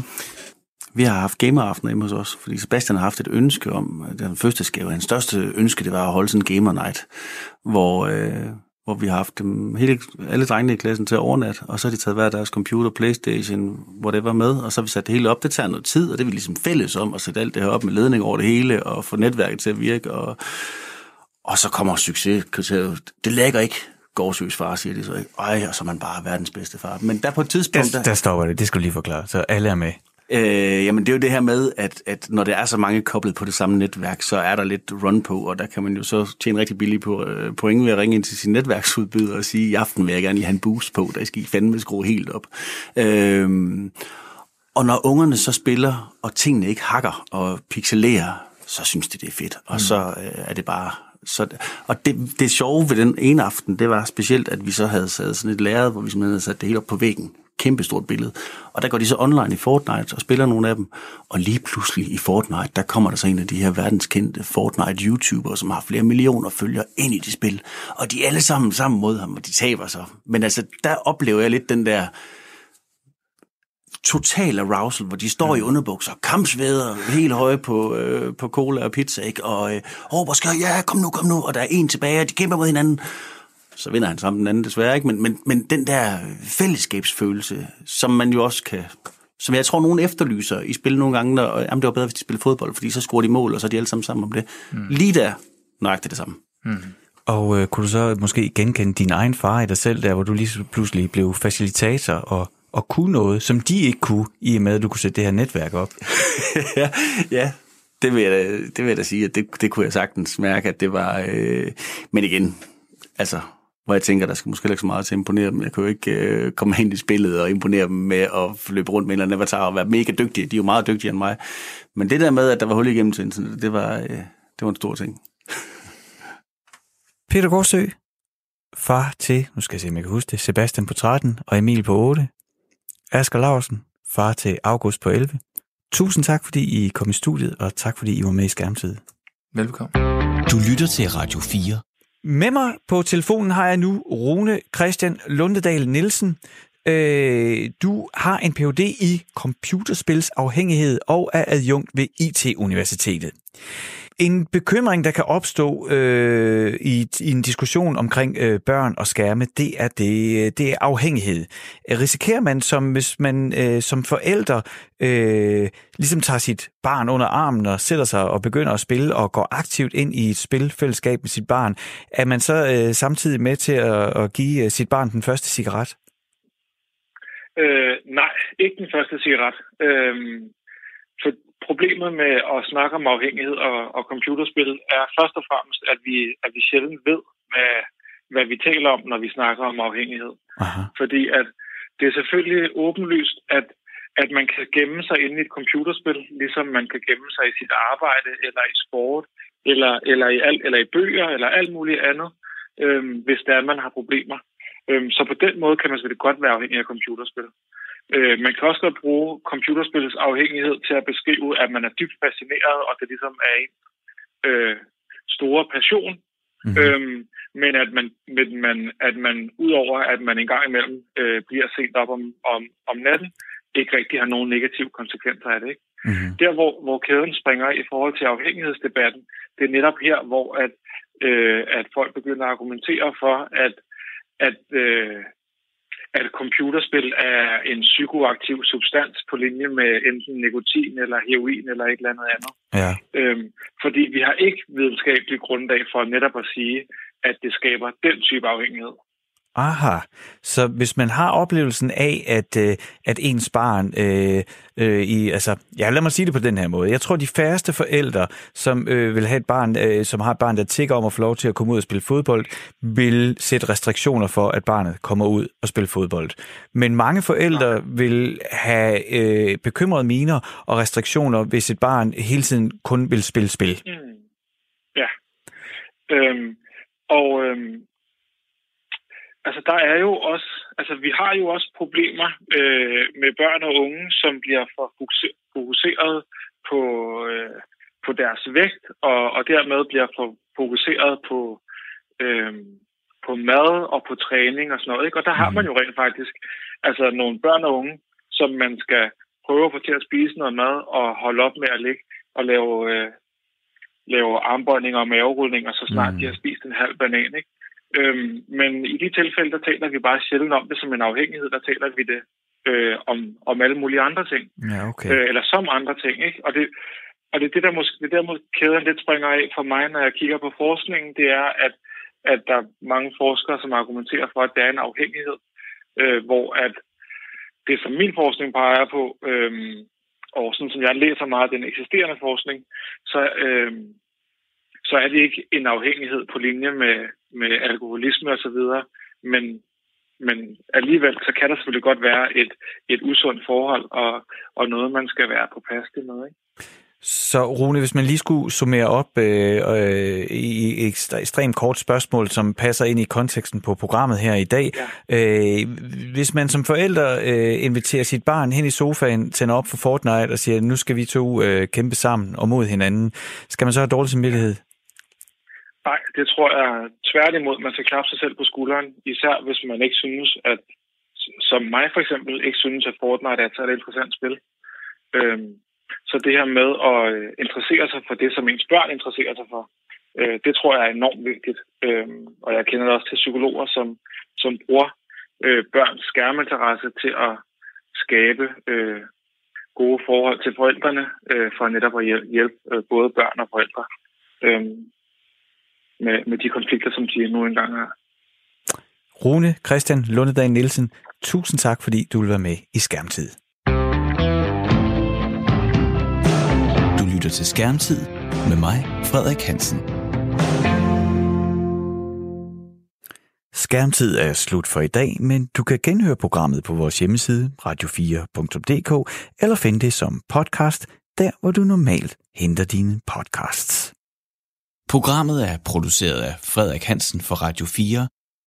Vi har haft gameraftener hjemme hos os, fordi Sebastian har haft et ønske om, øh, den første skæve, hans største ønske, det var at holde sådan en gamer night, hvor, øh, hvor vi har haft dem, hele, alle drengene i klassen til overnat, og så har de taget hver deres computer, Playstation, whatever med, og så har vi sat det hele op. Det tager noget tid, og det er vi ligesom fælles om at sætte alt det her op med ledning over det hele, og få netværket til at virke, og, og så kommer succeskriteriet. Det lægger ikke gårdsøs far, siger de så ikke. Ej, og så er man bare verdens bedste far. Men der på et tidspunkt... Der, der stopper det, det skal du lige forklare, så alle er med. Øh, jamen det er jo det her med, at, at når der er så mange koblet på det samme netværk, så er der lidt run på, og der kan man jo så tjene rigtig billigt på øh, point ved at ringe ind til sin netværksudbyder og sige, i aften vil jeg gerne lige have en boost på, der skal I fandme skrue helt op. Øh, og når ungerne så spiller, og tingene ikke hakker og pixelerer, så synes de, det er fedt. Og mm. så øh, er det bare så, og det, det sjove ved den ene aften, det var specielt, at vi så havde sat sådan et lærred, hvor vi simpelthen havde sat det hele op på væggen kæmpestort billede. Og der går de så online i Fortnite og spiller nogle af dem. Og lige pludselig i Fortnite, der kommer der så en af de her verdenskendte Fortnite-YouTubere, som har flere millioner følgere ind i det spil. Og de er alle sammen sammen mod ham, og de taber så. Men altså, der oplever jeg lidt den der total arousal, hvor de står i underbukser, kampsveder, helt høje på, øh, på cola og pizza, ikke? og øh, råber, skal, ja, kom nu, kom nu, og der er en tilbage, og de kæmper mod hinanden så vinder han sammen den anden desværre ikke, men, men, men den der fællesskabsfølelse, som man jo også kan som jeg tror, nogen efterlyser i spil nogle gange, når, jamen det var bedre, hvis de spiller fodbold, fordi så scorer de mål, og så er de alle sammen sammen om det. Mm. Lige der, nøjagtigt det samme. Mm. Og øh, kunne du så måske genkende din egen far i dig selv, der hvor du lige pludselig blev facilitator og, og kunne noget, som de ikke kunne, i og med at du kunne sætte det her netværk op? *laughs* ja, ja, det vil jeg da, det vil jeg da sige, at det, det kunne jeg sagtens mærke, at det var... Øh, men igen, altså, hvor jeg tænker, der skal måske ikke så meget til at imponere dem. Jeg kan jo ikke øh, komme ind i spillet og imponere dem med at løbe rundt med en eller anden avatar og være mega dygtige. De er jo meget dygtigere end mig. Men det der med, at der var hul igennem til internet, det var, øh, det var en stor ting. Peter Gårdsø, far til, nu skal jeg se, om jeg kan huske det, Sebastian på 13 og Emil på 8. Asger Larsen, far til August på 11. Tusind tak, fordi I kom i studiet, og tak, fordi I var med i Skærmtid. Velkommen. Du lytter til Radio 4. Med mig på telefonen har jeg nu Rune Christian Lundedal Nielsen. Øh, du har en Ph.D. i computerspilsafhængighed og er adjunkt ved IT-universitetet. En bekymring, der kan opstå øh, i, i en diskussion omkring øh, børn og skærme, det er, det, øh, det er afhængighed. Risikerer man, som hvis man øh, som forældre øh, ligesom tager sit barn under armen og sætter sig og begynder at spille og går aktivt ind i et spilfællesskab med sit barn, er man så øh, samtidig med til at, at give øh, sit barn den første cigaret? Øh, nej, ikke den første cigaret. Øh, for problemet med at snakke om afhængighed og, og computerspil er først og fremmest, at vi, at vi sjældent ved, hvad, hvad vi taler om, når vi snakker om afhængighed. Aha. Fordi at det er selvfølgelig åbenlyst, at, at man kan gemme sig inde i et computerspil, ligesom man kan gemme sig i sit arbejde, eller i sport, eller, eller, i, alt, eller i bøger, eller alt muligt andet, øhm, hvis der er, man har problemer. Øhm, så på den måde kan man selvfølgelig godt være afhængig af computerspil. Øh, man kan også godt bruge computerspillets afhængighed til at beskrive, at man er dybt fascineret, og det ligesom er en øh, store passion. Mm-hmm. Øhm, men at man, men man, at man udover at man en gang imellem øh, bliver set op om, om, om natten, ikke rigtig har nogen negative konsekvenser af det. Ikke? Mm-hmm. Der, hvor, hvor kæden springer i forhold til afhængighedsdebatten, det er netop her, hvor at, øh, at folk begynder at argumentere for, at, at øh, at computerspil er en psykoaktiv substans på linje med enten nikotin eller heroin eller et eller andet andet. Ja. Øhm, fordi vi har ikke videnskabelig grundlag for netop at sige, at det skaber den type afhængighed. Aha, så hvis man har oplevelsen af, at, øh, at ens barn, øh, øh, i, altså, ja, lad mig sige det på den her måde. Jeg tror, de færreste forældre, som øh, vil have et barn, øh, som har et barn, der tigger om at få lov til at komme ud og spille fodbold, vil sætte restriktioner for, at barnet kommer ud og spille fodbold. Men mange forældre vil have øh, bekymrede miner og restriktioner, hvis et barn hele tiden kun vil spille spil. Mm. Ja. Øhm, og øhm, Altså, der er jo også, altså, vi har jo også problemer øh, med børn og unge, som bliver for fokuseret på, øh, på deres vægt, og, og dermed bliver for fokuseret på, øh, på mad og på træning og sådan noget. Ikke? Og der har man jo rent faktisk altså, nogle børn og unge, som man skal prøve at få til at spise noget mad og holde op med at ligge og lave, øh, lave armbøjninger og maverulninger, så snart mm. de har spist en halv banan. Ikke? Øhm, men i de tilfælde, der taler vi bare sjældent om det som en afhængighed. Der taler vi det øh, om, om alle mulige andre ting. Ja, okay. øh, eller som andre ting. Ikke? Og det, og det er det, der måske, det der måske kæden lidt springer af for mig, når jeg kigger på forskningen, det er, at, at der er mange forskere, som argumenterer for, at der er en afhængighed, øh, hvor at det, som min forskning peger på, øh, og sådan som jeg læser meget af den eksisterende forskning, så, øh, så er det ikke en afhængighed på linje med, med alkoholisme osv., men, men alligevel så kan der selvfølgelig godt være et, et usundt forhold og, og noget, man skal være på pas med. Ikke? Så Rune, hvis man lige skulle summere op øh, øh, i et ekstremt kort spørgsmål, som passer ind i konteksten på programmet her i dag. Ja. Øh, hvis man som forælder øh, inviterer sit barn hen i sofaen, tænder op for Fortnite og siger, nu skal vi to øh, kæmpe sammen og mod hinanden, skal man så have dårlig samvittighed? Nej, det tror jeg tværtimod, man skal klappe sig selv på skulderen, især hvis man ikke synes, at som mig for eksempel, ikke synes, at Fortnite er et interessant spil. Øhm, så det her med at øh, interessere sig for det, som ens børn interesserer sig for, øh, det tror jeg er enormt vigtigt. Øhm, og jeg kender det også til psykologer, som, som bruger øh, børns skærminteresse til at skabe øh, gode forhold til forældrene, øh, for netop at hjælpe, øh, både børn og forældre Øhm, med, med de konflikter, som de nu engang har. Rune Christian Lundedal Nielsen, tusind tak, fordi du vil være med i Skærmtid. Du lytter til Skærmtid med mig, Frederik Hansen. Skærmtid er slut for i dag, men du kan genhøre programmet på vores hjemmeside radio4.dk eller finde det som podcast, der hvor du normalt henter dine podcasts. Programmet er produceret af Frederik Hansen for Radio 4